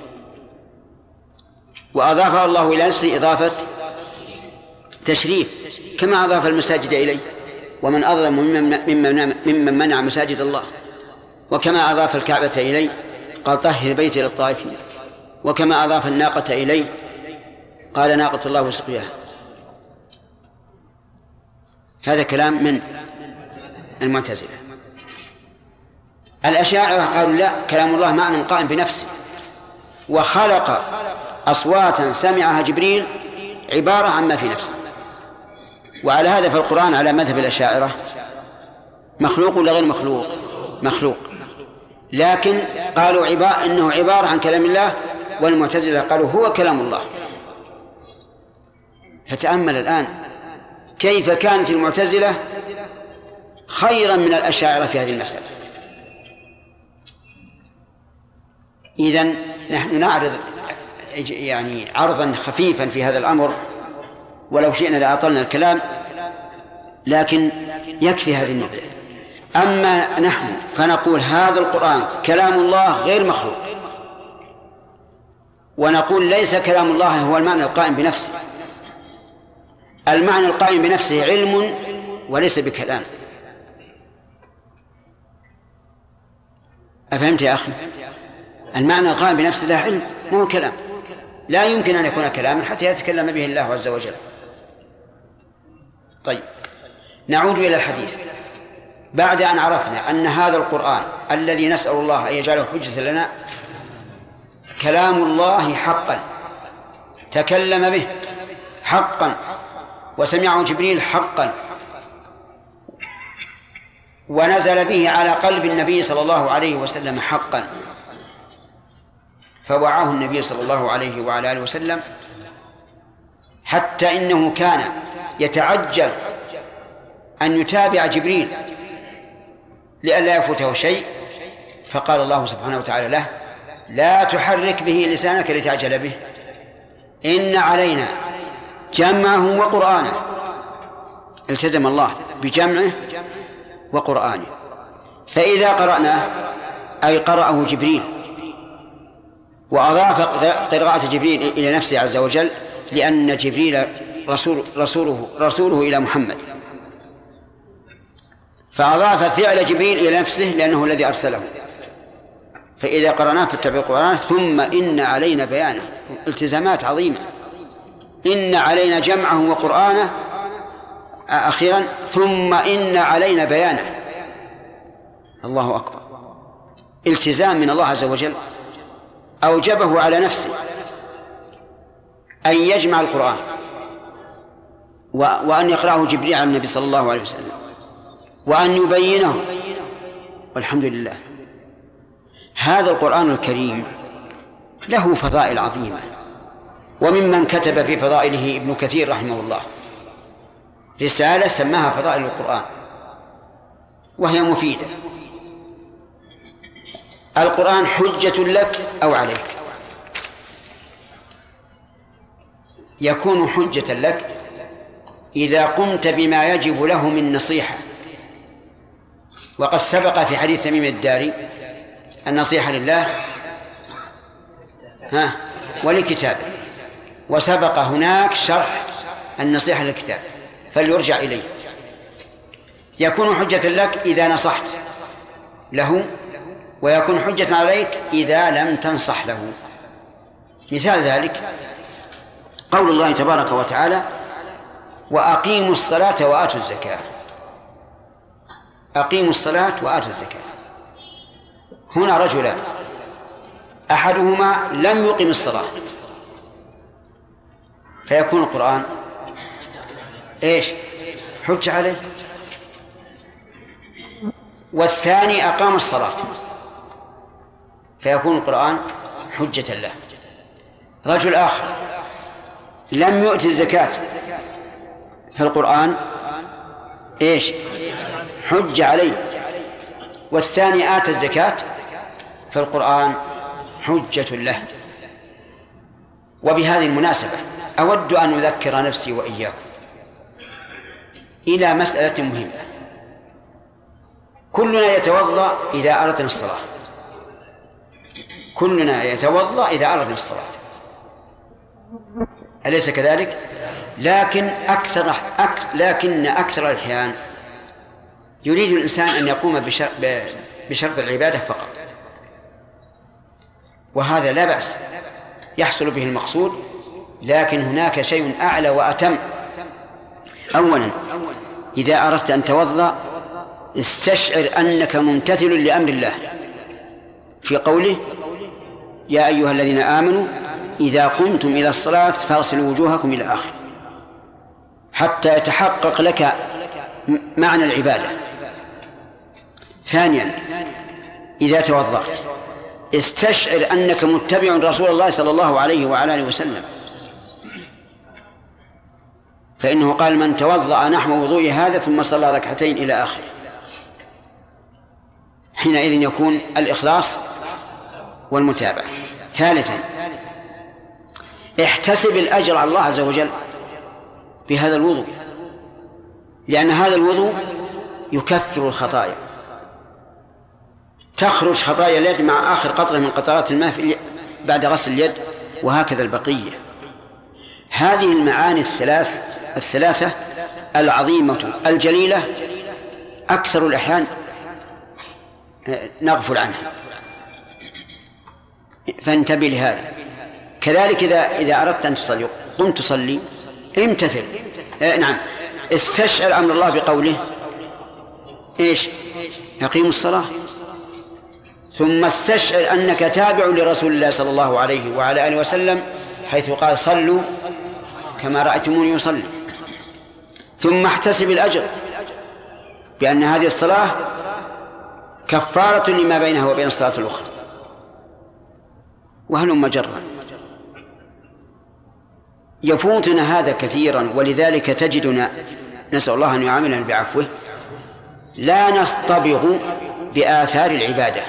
وأضافه الله إلى نفسه إضافة تشريف كما أضاف المساجد إليه. ومن أظلم ممن ممن منع مساجد الله. وكما أضاف الكعبة إليه قال طهر بيتي للطائفين. وكما أضاف الناقة إليه قال ناقة الله وسقياها. هذا كلام من المعتزلة. الأشاعرة قالوا لا كلام الله معنى قائم بنفسه. وخلق أصواتا سمعها جبريل عبارة عما في نفسه. وعلى هذا فالقرآن على مذهب الأشاعرة مخلوق ولا غير مخلوق؟ مخلوق. لكن قالوا عبارة إنه عبارة عن كلام الله والمعتزلة قالوا هو كلام الله. فتأمل الآن كيف كانت المعتزلة خيرا من الأشاعرة في هذه المسألة؟ إذن نحن نعرض يعني عرضا خفيفا في هذا الأمر ولو شئنا لأطلنا الكلام لكن يكفي هذه النبذة أما نحن فنقول هذا القرآن كلام الله غير مخلوق ونقول ليس كلام الله هو المعنى القائم بنفسه. المعنى القائم بنفسه علم وليس بكلام. أفهمت يا أخي؟ المعنى القائم بنفسه له علم مو كلام. لا يمكن أن يكون كلاما حتى يتكلم به الله عز وجل. طيب نعود إلى الحديث. بعد أن عرفنا أن هذا القرآن الذي نسأل الله أن يجعله حجة لنا كلام الله حقا. تكلم به حقا. وسمعه جبريل حقا. ونزل به على قلب النبي صلى الله عليه وسلم حقا. فوعاه النبي صلى الله عليه وعلى آله وسلم حتى إنه كان يتعجل أن يتابع جبريل لئلا يفوته شيء. فقال الله سبحانه وتعالى له لا تحرك به لسانك لتعجل به. إن علينا جمعه وقرآنه. التزم الله بجمعه وقرآنه. فإذا قرأناه أي قرأه جبريل وأضاف قراءة جبريل إلى نفسه عز وجل لأن جبريل رسول رسوله رسوله إلى محمد. فأضاف فعل جبريل إلى نفسه لأنه الذي أرسله. فإذا قرأناه فاتبع القرآن ثم إن علينا بيانه. التزامات عظيمة. إن علينا جمعه وقرآنه أخيرا ثم إن علينا بيانه. الله أكبر. التزام من الله عز وجل. أوجبه على نفسه أن يجمع القرآن وأن يقرأه جبريل على النبي صلى الله عليه وسلم وأن يبينه. والحمد لله. هذا القرآن الكريم له فضائل عظيمة. وممن كتب في فضائله ابن كثير رحمه الله. رسالة سماها فضائل القرآن. وهي مفيدة. القرآن حجة لك أو عليك. يكون حجة لك إذا قمت بما يجب له من نصيحة. وقد سبق في حديث تميم الداري النصيحة لله ها ولكتابه. وسبق هناك شرح النصيحة للكتاب. فليرجع إليه. يكون حجة لك إذا نصحت له ويكون حجة عليك إذا لم تنصح له. مثال ذلك قول الله تبارك وتعالى وأقيموا الصلاة وآتوا الزكاة. أقيموا الصلاة وآتوا الزكاة. هنا رجلان أحدهما لم يقم الصلاة. فيكون القرآن إيش؟ حج عليه. والثاني أقام الصلاة. فيكون القرآن حجة له. رجل آخر لم يؤت الزكاة فالقرآن إيش؟ حج عليه. والثاني آتى الزكاة فالقرآن حجة له. وبهذه المناسبة أود أن أذكر نفسي وإياكم إلى مسألة مهمة. كلنا يتوضأ إذا أردنا الصلاة. كلنا يتوضأ إذا أردنا الصلاة. أليس كذلك؟ لكن أكثر أكثر لكن أكثر الأحيان يريد الإنسان أن يقوم بشرط العبادة فقط. وهذا لا بأس. يحصل به المقصود لكن هناك شيء أعلى وأتم. أولا إذا أردت أن توضأ استشعر أنك ممتثل لأمر الله. في قوله يا أيها الذين آمنوا إذا قمتم إلى الصلاة فاغسلوا وجوهكم إلى آخره حتى يتحقق لك معنى العبادة. ثانيا إذا توضأت استشعر أنك متبع رسول الله صلى الله عليه وعلى آله وسلم. فإنه قال من توضأ نحو وضوء هذا ثم صلى ركعتين إلى آخره. حينئذ يكون الإخلاص والمتابعة. ثالثا احتسب الأجر على الله عز وجل بهذا الوضوء لأن هذا الوضوء يكفر الخطايا. تخرج خطايا اليد مع آخر قطرة من قطرات الماء في بعد غسل اليد وهكذا البقية. هذه المعاني الثلاث الثلاثة العظيمة الجليلة أكثر الأحيان نغفل عنها. فانتبه لهذا. كذلك إذا إذا أردت أن تصلي قم تصلي امتثل. آه نعم. استشعر أمر الله بقوله. إيش؟ يقيم الصلاة. ثم استشعر أنك تابع لرسول الله صلى الله عليه وعلى آله وسلم حيث قال صلوا كما رأيتموني يصلي ثم احتسب الأجر بأن هذه الصلاة كفارة لما بينها وبين الصلاة الأخرى. وهلم جرا يفوتنا هذا كثيرا ولذلك تجدنا نسأل الله أن يعاملنا بعفوه لا نصطبغ بآثار العبادة.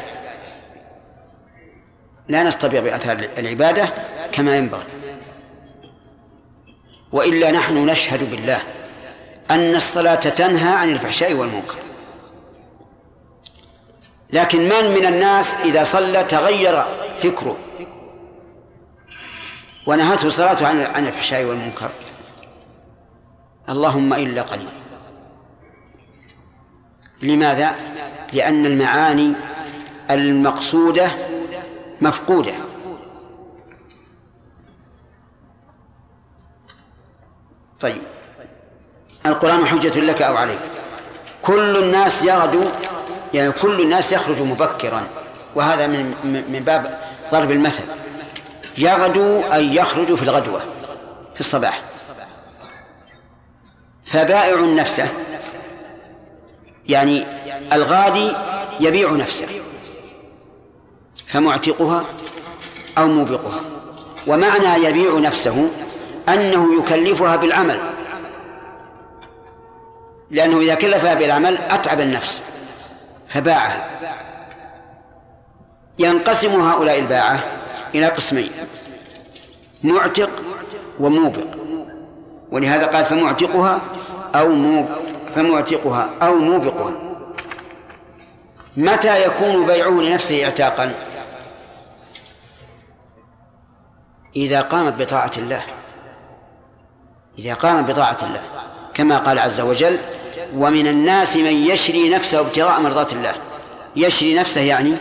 لا نصطبغ بآثار العبادة كما ينبغي. وإلا نحن نشهد بالله. أن الصلاة تنهى عن الفحشاء والمنكر. لكن من من الناس إذا صلى تغير فكره ونهته صلاته عن عن الفحشاء والمنكر؟ اللهم إلا قليل. لماذا؟ لأن المعاني المقصودة مفقودة. طيب. القرآن حجة لك أو عليك. كل الناس يغدو يعني كل الناس يخرج مبكرا. وهذا من من باب ضرب المثل. يغدو أي يخرج في الغدوة في الصباح. فبائع نفسه. يعني الغادي يبيع نفسه. فمعتقها أو موبقها. ومعنى يبيع نفسه أنه يكلفها بالعمل. لأنه إذا كلفها بالعمل أتعب النفس فباعها ينقسم هؤلاء الباعة إلى قسمين معتق وموبق. ولهذا قال فمعتقها أو موب فمعتقها أو موبقها. متى يكون بيعه لنفسه اعتاقا إذا قامت بطاعة الله. إذا قام بطاعة الله كما قال عز وجل ومن الناس من يشري نفسه ابتغاء مرضات الله. يشري نفسه يعني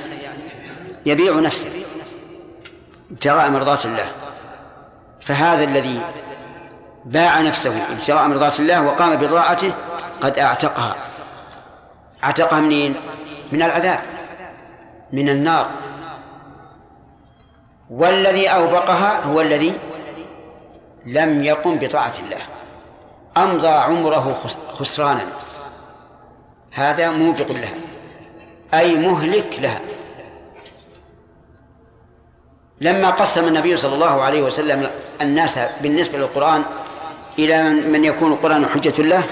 يبيع نفسه ابتغاء مرضات الله. فهذا الذي باع نفسه ابتغاء مرضات الله وقام بطاعته قد أعتقها. عتقها منين؟ من العذاب من النار. والذي أوبقها هو الذي لم يقم بطاعة الله. أمضى عمره خسرانا. هذا موبق لها. أي مهلك لها. لما قسم النبي صلى الله عليه وسلم الناس بالنسبة للقرآن إلى من يكون القرآن حجة له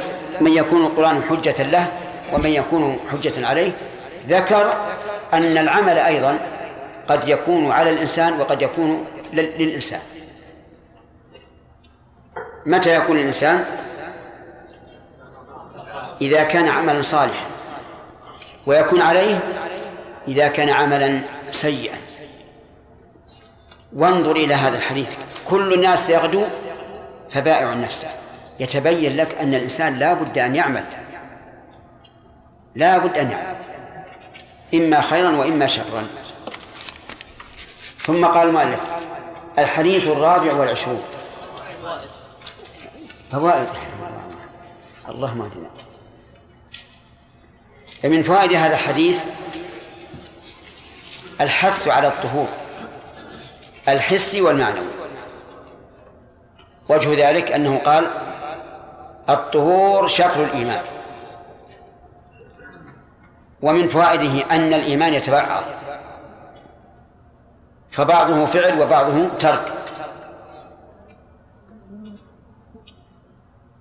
من يكون القرآن حجة له ومن يكون حجة عليه ذكر أن العمل أيضا قد يكون على الإنسان وقد يكون للإنسان. متى يكون الإنسان؟ إذا كان عملا صالحا ويكون عليه إذا كان عملا سيئا. وانظر إلى هذا الحديث. كل الناس يغدو فبائع نفسه. يتبين لك أن الإنسان لا بد أن يعمل. لا بد أن يعمل. إما خيرا وإما شرا. ثم قال المؤلف الحديث الرابع والعشرون. فوائد. اللهم اهدنا من فوائد هذا الحديث الحث على الطهور الحسي والمعنوي وجه ذلك أنه قال الطهور شطر الإيمان. ومن فوائده أن الإيمان يتبعض. فبعضه فعل وبعضه ترك.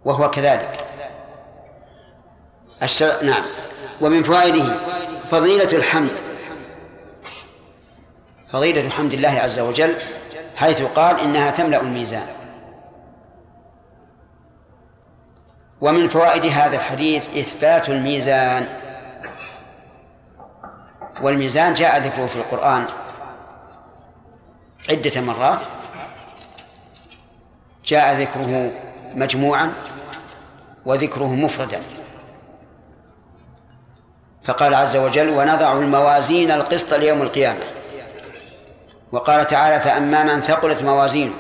وهو كذلك. الشر... نعم. ومن فوائده فضيلة الحمد. فضيلة حمد الله عز وجل حيث قال إنها تملأ الميزان. ومن فوائد هذا الحديث إثبات الميزان. والميزان جاء ذكره في القرآن عدة مرات. جاء ذكره مجموعا وذكره مفردا. فقال عز وجل ونضع الموازين القسط ليوم القيامة. وقال تعالى فأما من ثقلت موازينه.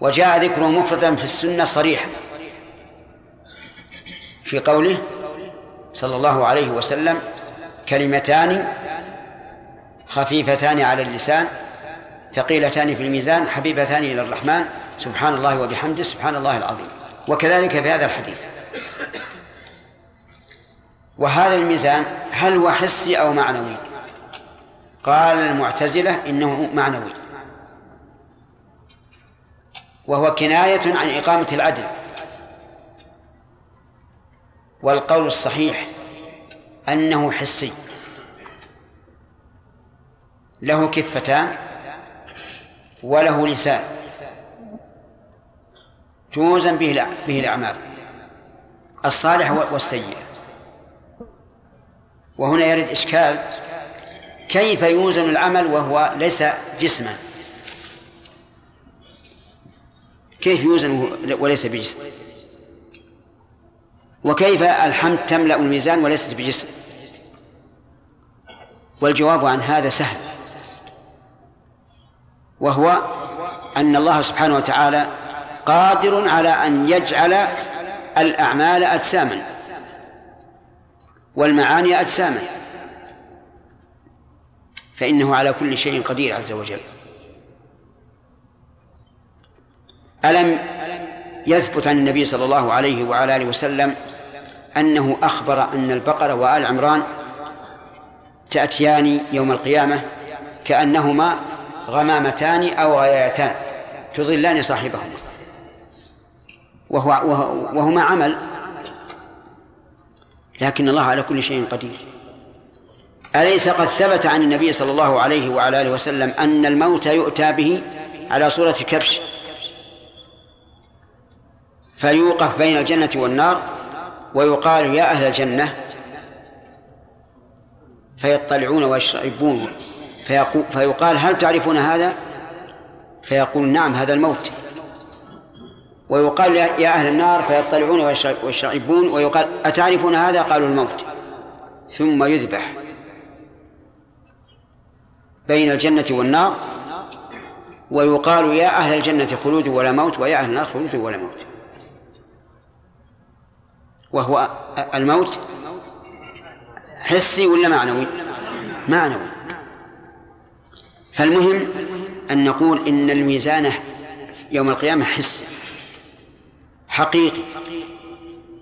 وجاء ذكره مفردا في السنة صريحا في قوله صلى الله عليه وسلم كلمتان خفيفتان على اللسان ثقيلتان في الميزان حبيبتان إلى الرحمن سبحان الله وبحمده سبحان الله العظيم. وكذلك في هذا الحديث. وهذا الميزان هل هو حسي أو معنوي؟ قال المعتزلة إنه معنوي. وهو كناية عن إقامة العدل. والقول الصحيح أنه حسي. له كفتان وله لسان. توزن به به الأعمال. الصالح والسيء وهنا يرد إشكال كيف يوزن العمل وهو ليس جسما؟ كيف يوزن وليس بجسم؟ وكيف الحمد تملأ الميزان وليست بجسم؟ والجواب عن هذا سهل. وهو أن الله سبحانه وتعالى قادر على أن يجعل الأعمال أجساما. والمعاني أجساما. فإنه على كل شيء قدير عز وجل. ألم يثبت عن النبي صلى الله عليه وعلى آله وسلم أنه أخبر أن البقرة وآل عمران تأتيان يوم القيامة كأنهما غمامتان أو غايتان تظلان صاحبهما. وهو وهما عمل لكن الله على كل شيء قدير. أليس قد ثبت عن النبي صلى الله عليه وعلى آله وسلم أن الموت يؤتى به على صورة كبش فيوقف بين الجنة والنار ويقال يا أهل الجنة. فيطلعون ويشربون. فيقال هل تعرفون هذا؟ فيقول نعم هذا الموت. ويقال يا أهل النار فيطلعون ويشربون ويقال أتعرفون هذا؟ قالوا الموت. ثم يذبح بين الجنة والنار ويقال يا أهل الجنة خلود ولا موت ويا أهل النار خلود ولا موت. وهو الموت حسي ولا معنوي؟ معنوي. فالمهم أن نقول إن الميزان يوم القيامة حسي. حقيقي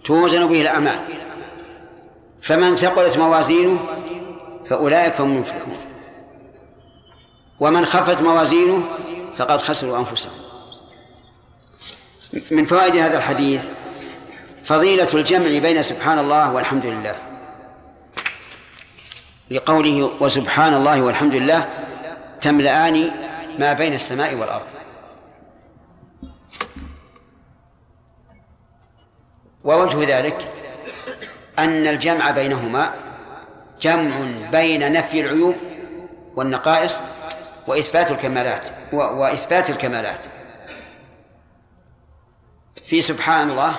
توزن به الأعمال فمن ثقلت موازينه فأولئك هم المفلحون. ومن خفت موازينه فقد خسروا أنفسهم. من فوائد هذا الحديث فضيلة الجمع بين سبحان الله والحمد لله. لقوله وسبحان الله والحمد لله تملأان ما بين السماء والأرض. ووجه ذلك أن الجمع بينهما جمع بين نفي العيوب والنقائص وإثبات الكمالات وإثبات الكمالات. في سبحان الله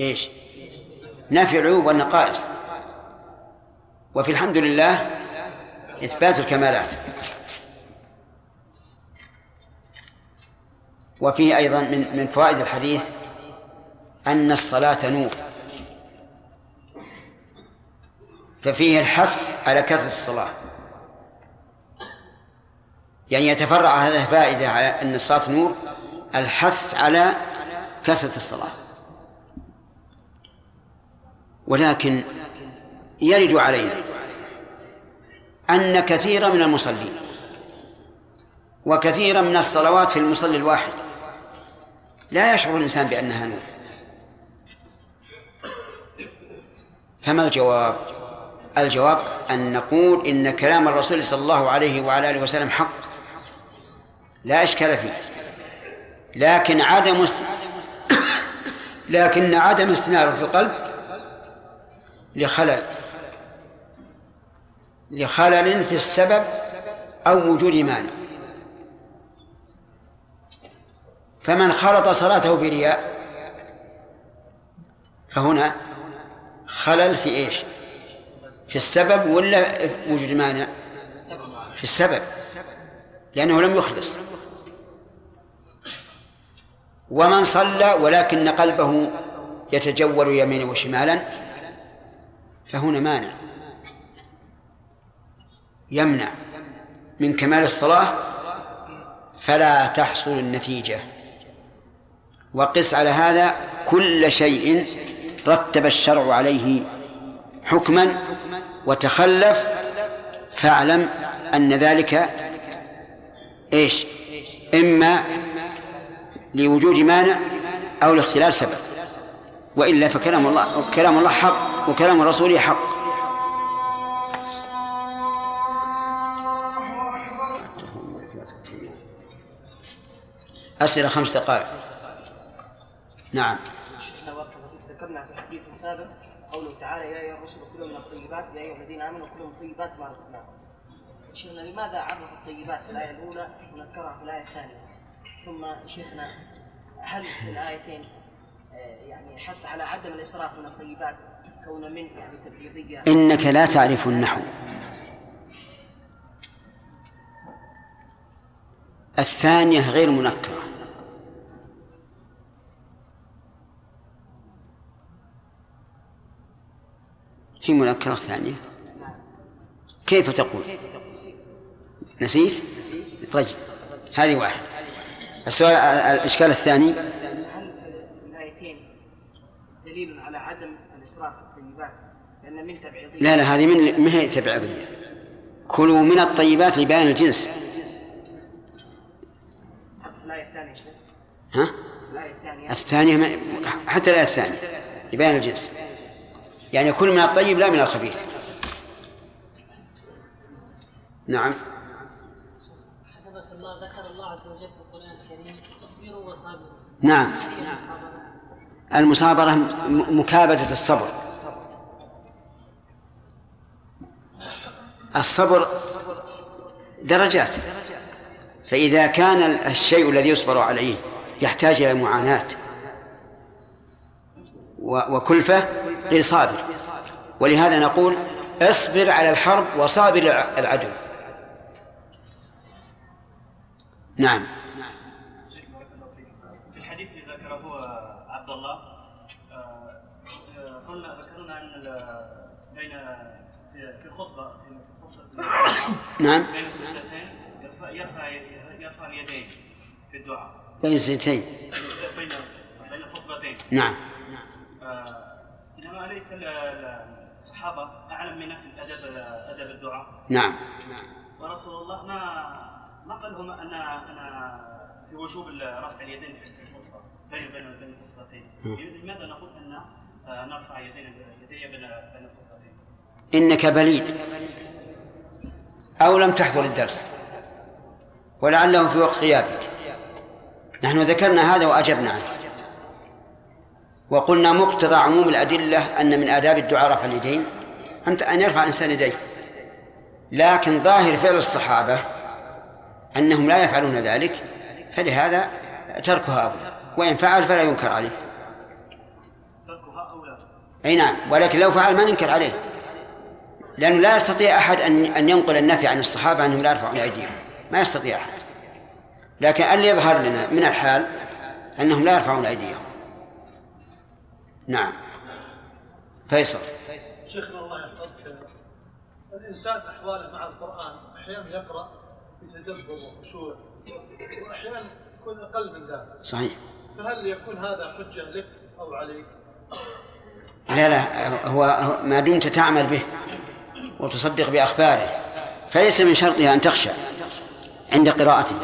إيش؟ نفي العيوب والنقائص. وفي الحمد لله إثبات الكمالات. وفيه أيضا من من فوائد الحديث أن الصلاة نور. ففيه الحث على كثرة الصلاة. يعني يتفرع هذه الفائدة على أن الصلاة نور الحث على كثرة الصلاة. ولكن يرد علينا أن كثيرا من المصلين وكثيرا من الصلوات في المصلي الواحد لا يشعر الإنسان بأنها نور. فما الجواب؟ الجواب أن نقول إن كلام الرسول صلى الله عليه وعلى آله وسلم حق. لا إشكال فيه. لكن عدم است... لكن عدم استناره في القلب لخلل. لخلل في السبب أو وجود مانع. فمن خلط صلاته برياء فهنا خلل في إيش؟ في السبب ولا وجود مانع؟ في السبب لأنه لم يخلص ومن صلى ولكن قلبه يتجول يمينا وشمالا فهنا مانع يمنع من كمال الصلاة فلا تحصل النتيجة وقس على هذا كل شيء رتب الشرع عليه حكما وتخلف فاعلم أن ذلك إيش؟ إما لوجود مانع أو لاختلال سبب. وإلا فكلام الله كلام الله حق وكلام رسوله حق. أسئلة خمس دقائق. نعم شيخنا بارك الله فيك ذكرنا في حديث سابق قوله تعالى يا أيها الرسل كلوا من الطيبات يا أيها الذين آمنوا كلوا من الطيبات ما رزقناكم. شيخنا لماذا عرف الطيبات في الآية الأولى ونكرها في الآية الثانية؟ ثم شيخنا هل في الآيتين آه، يعني حث على عدم الإسراف من الطيبات كون من يعني تبليغية إنك لا تعرف النحو الثانية غير منكرة هي منكرة الثانية كيف تقول؟ نسيت. طيب هذه واحد. السؤال الإشكال الثاني؟ هل في الآيتين دليل على عدم الإسراف في الطيبات؟ لأن من تبعيضية. لا لا هذه من ما هي تبعيضية؟ كلوا من الطيبات لبيان الجنس. في الآية الثانية شيخ. ها؟ في الثانية. الثانية. حتى الآية الثانية. لبيان الجنس. يعني كل من الطيب لا من الخبيث. نعم. حفظك الله ذكر الله عز وجل في القرآن الكريم اصبروا وصابروا. نعم. المصابرة. مكابدة الصبر. الصبر درجات. فإذا كان ال- الشيء الذي يصبر عليه يحتاج إلى معاناة. وكلفة قيل صابر ولهذا نقول اصبر على الحرب وصابر الع- العدو. نعم. في الحديث اللي ذكره عبد الله آه، قلنا ذكرنا أن بين في الخطبة نعم. بين السجدتين يرفع يرفع يرفع اليدين في الدعاء. بين سنتين بين بين الخطبتين. نعم. اليس ال- ال- الصحابة أعلم منا في الأدب أدب الدعاء. نعم. ورسول الله ما ما قال لهم ان ان في وجوب رفع اليدين في الخطبة بين بين بين الخطبتين. لماذا نقول أن نرفع يدينا يدي بين بين الخطبتين؟ إنك بليد. أو لم تحضر الدرس. ولعله في وقت غيابك. نحن ذكرنا هذا وأجبنا عنه. وقلنا مقتضى عموم الأدلة أن من آداب الدعاء رفع اليدين أن يرفع الإنسان يديه. لكن ظاهر فعل الصحابة أنهم لا يفعلون ذلك فلهذا تركها أولى وإن فعل فلا ينكر عليه. تركها أو لا أي نعم ولكن لو فعل ما ننكر عليه. لأنه لا يستطيع أحد أن أن ينقل النفي عن الصحابة أنهم لا يرفعون أيديهم. ما يستطيع أحد. لكن اللي يظهر لنا من الحال أنهم لا يرفعون أيديهم. نعم. فيصل. شيخنا الله يحفظك. الإنسان أحواله مع القرآن أحيانا يقرأ بتدبر وخشوع وأحيانا يكون أقل من ذلك. صحيح. فهل يكون هذا حجة لك أو عليك؟ لا لا هو ما دمت تعمل به وتصدق بأخباره فليس من شرطها أن تخشى عند قراءته.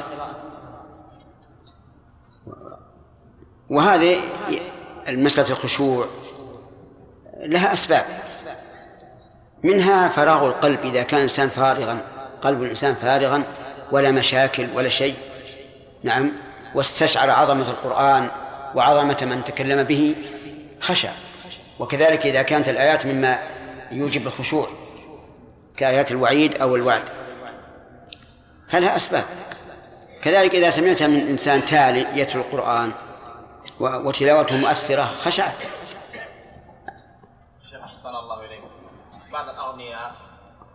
وهذه المسألة الخشوع لها أسباب. منها فراغ القلب إذا كان الإنسان فارغا قلب الإنسان فارغا ولا مشاكل ولا شيء. نعم. واستشعر عظمة القرآن وعظمة من تكلم به خشع وكذلك إذا كانت الآيات مما يوجب الخشوع كآيات الوعيد أو الوعد. فلها أسباب. كذلك إذا سمعت من إنسان تالي يتلو القرآن وتلاوته مؤثرة خشعت. شيخ أحسن الله إليكم بعض الأغنياء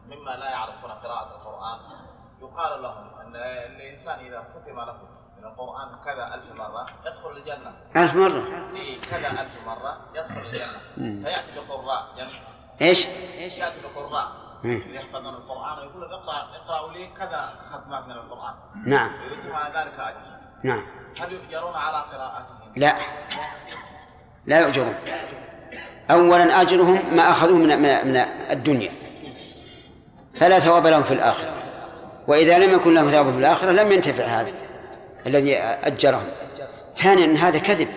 مما لا يعرفون قراءة القرآن يقال لهم أن الإنسان إذا ختم له من القرآن كذا ألف مرة يدخل الجنة. ألف مرة. في كذا ألف مرة يدخل الجنة. فيأتي بقراء يعني إيش؟ يأتي بقراء. يحفظون القرآن ويقول اقرأ اقرأوا لي كذا ختمات من القرآن. نعم. ويؤتم على ذلك أجر نعم. هل يؤجرون على قراءتهم؟ لا. لا يؤجرون. أولا أجرهم ما أخذوه من من الدنيا. فلا ثواب لهم في الآخرة. وإذا لم يكن لهم ثواب في الآخرة لم ينتفع هذا الذي أجرهم. ثانيا هذا كذب.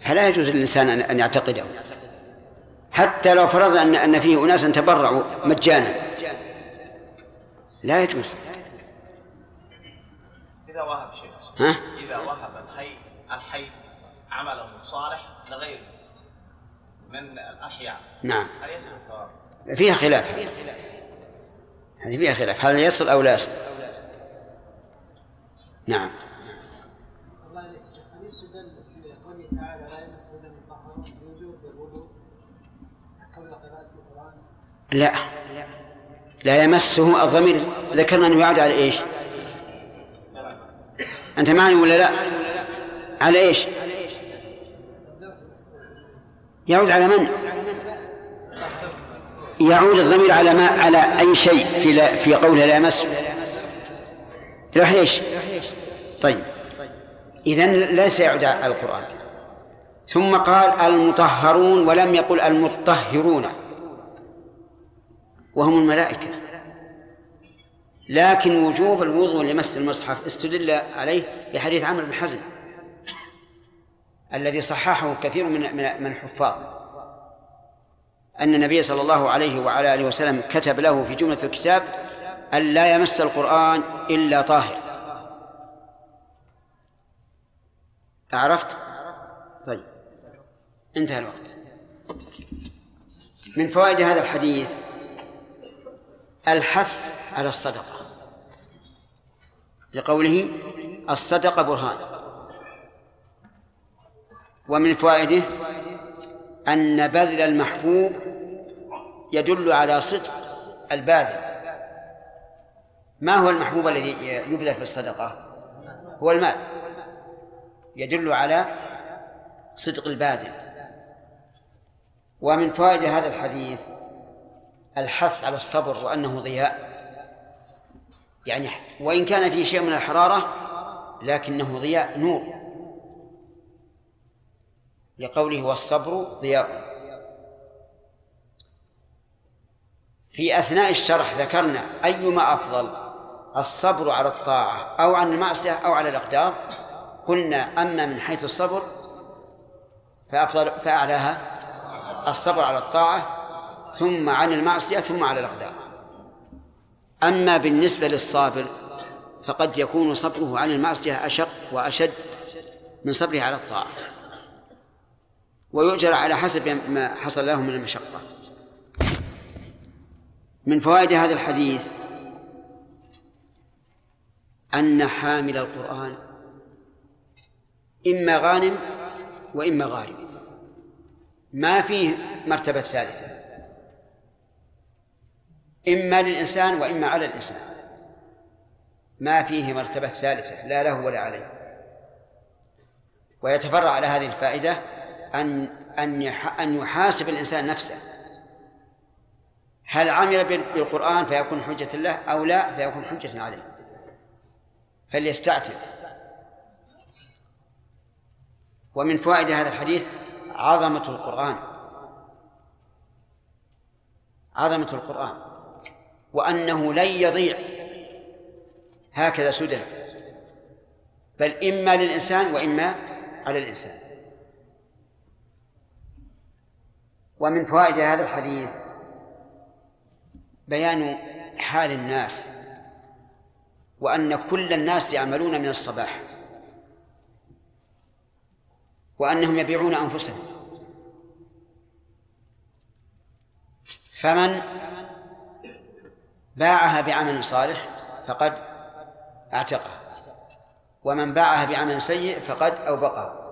فلا يجوز للإنسان أن يعتقده. حتى لو فرضنا أن أن فيه أناسا تبرعوا مجانا. لا يجوز. إذا وهب شيء. ها؟ إذا وهب الحي الحي عمله الصالح لغيره من الأحياء. نعم. هل يصل الثواب؟ فيها خلاف. هذه هذه فيها خلاف. هل يصل أو لا يصل؟ نعم. لا لا. لا يمسه الضمير. ذكرنا أنه يعود على إيش؟ أنت معي ولا لا؟ على إيش؟ يعود على من؟ يعود الضمير على ما على أي شيء في لا في قوله لا يمسه راح إيش؟ طيب. إذن ليس يعود على القرآن. ثم قال المطهرون ولم يقل المطهرون. وهم الملائكة. لكن وجوب الوضوء لمس المصحف استدل عليه بحديث عمرو بن حزم الذي صححه كثير من من الحفاظ أن النبي صلى الله عليه وعلى آله وسلم كتب له في جملة الكتاب أن لا يمس القرآن إلا طاهر. عرفت؟ طيب. انتهى الوقت. من فوائد هذا الحديث الحث على الصدقة. لقوله الصدقة برهان. ومن فوائده أن بذل المحبوب يدل على صدق الباذل. ما هو المحبوب الذي يبذل في الصدقة؟ هو المال. يدل على صدق الباذل. ومن فوائد هذا الحديث الحث على الصبر وأنه ضياء. يعني وإن كان فيه شيء من الحرارة لكنه ضياء نور. لقوله والصبر ضياء. في أثناء الشرح ذكرنا أيما أفضل الصبر على الطاعة أو عن المعصية أو على الأقدار. قلنا أما من حيث الصبر فأفضل فأعلاها الصبر على الطاعة ثم عن المعصية ثم على الأقدار. أما بالنسبة للصابر فقد يكون صبره عن المعصية أشق وأشد من صبره على الطاعة. ويؤجر على حسب ما حصل له من المشقة. من فوائد هذا الحديث أن حامل القرآن إما غانم وإما غارم. ما فيه مرتبة ثالثة. إما للإنسان وإما على الإنسان. ما فيه مرتبة ثالثة لا له ولا عليه. ويتفرع على هذه الفائدة أن أن أن يحاسب الإنسان نفسه. هل عمل بالقرآن فيكون حجة له أو لا؟ فيكون حجة عليه. فليستعتب. ومن فوائد هذا الحديث عظمة القرآن. عظمة القرآن. وأنه لن يضيع. هكذا سدى. بل إما للإنسان وإما على الإنسان. ومن فوائد هذا الحديث بيان حال الناس وأن كل الناس يعملون من الصباح وأنهم يبيعون أنفسهم. فمن باعها بعمل صالح فقد اعتقها ومن باعها بعمل سيء فقد أوبقها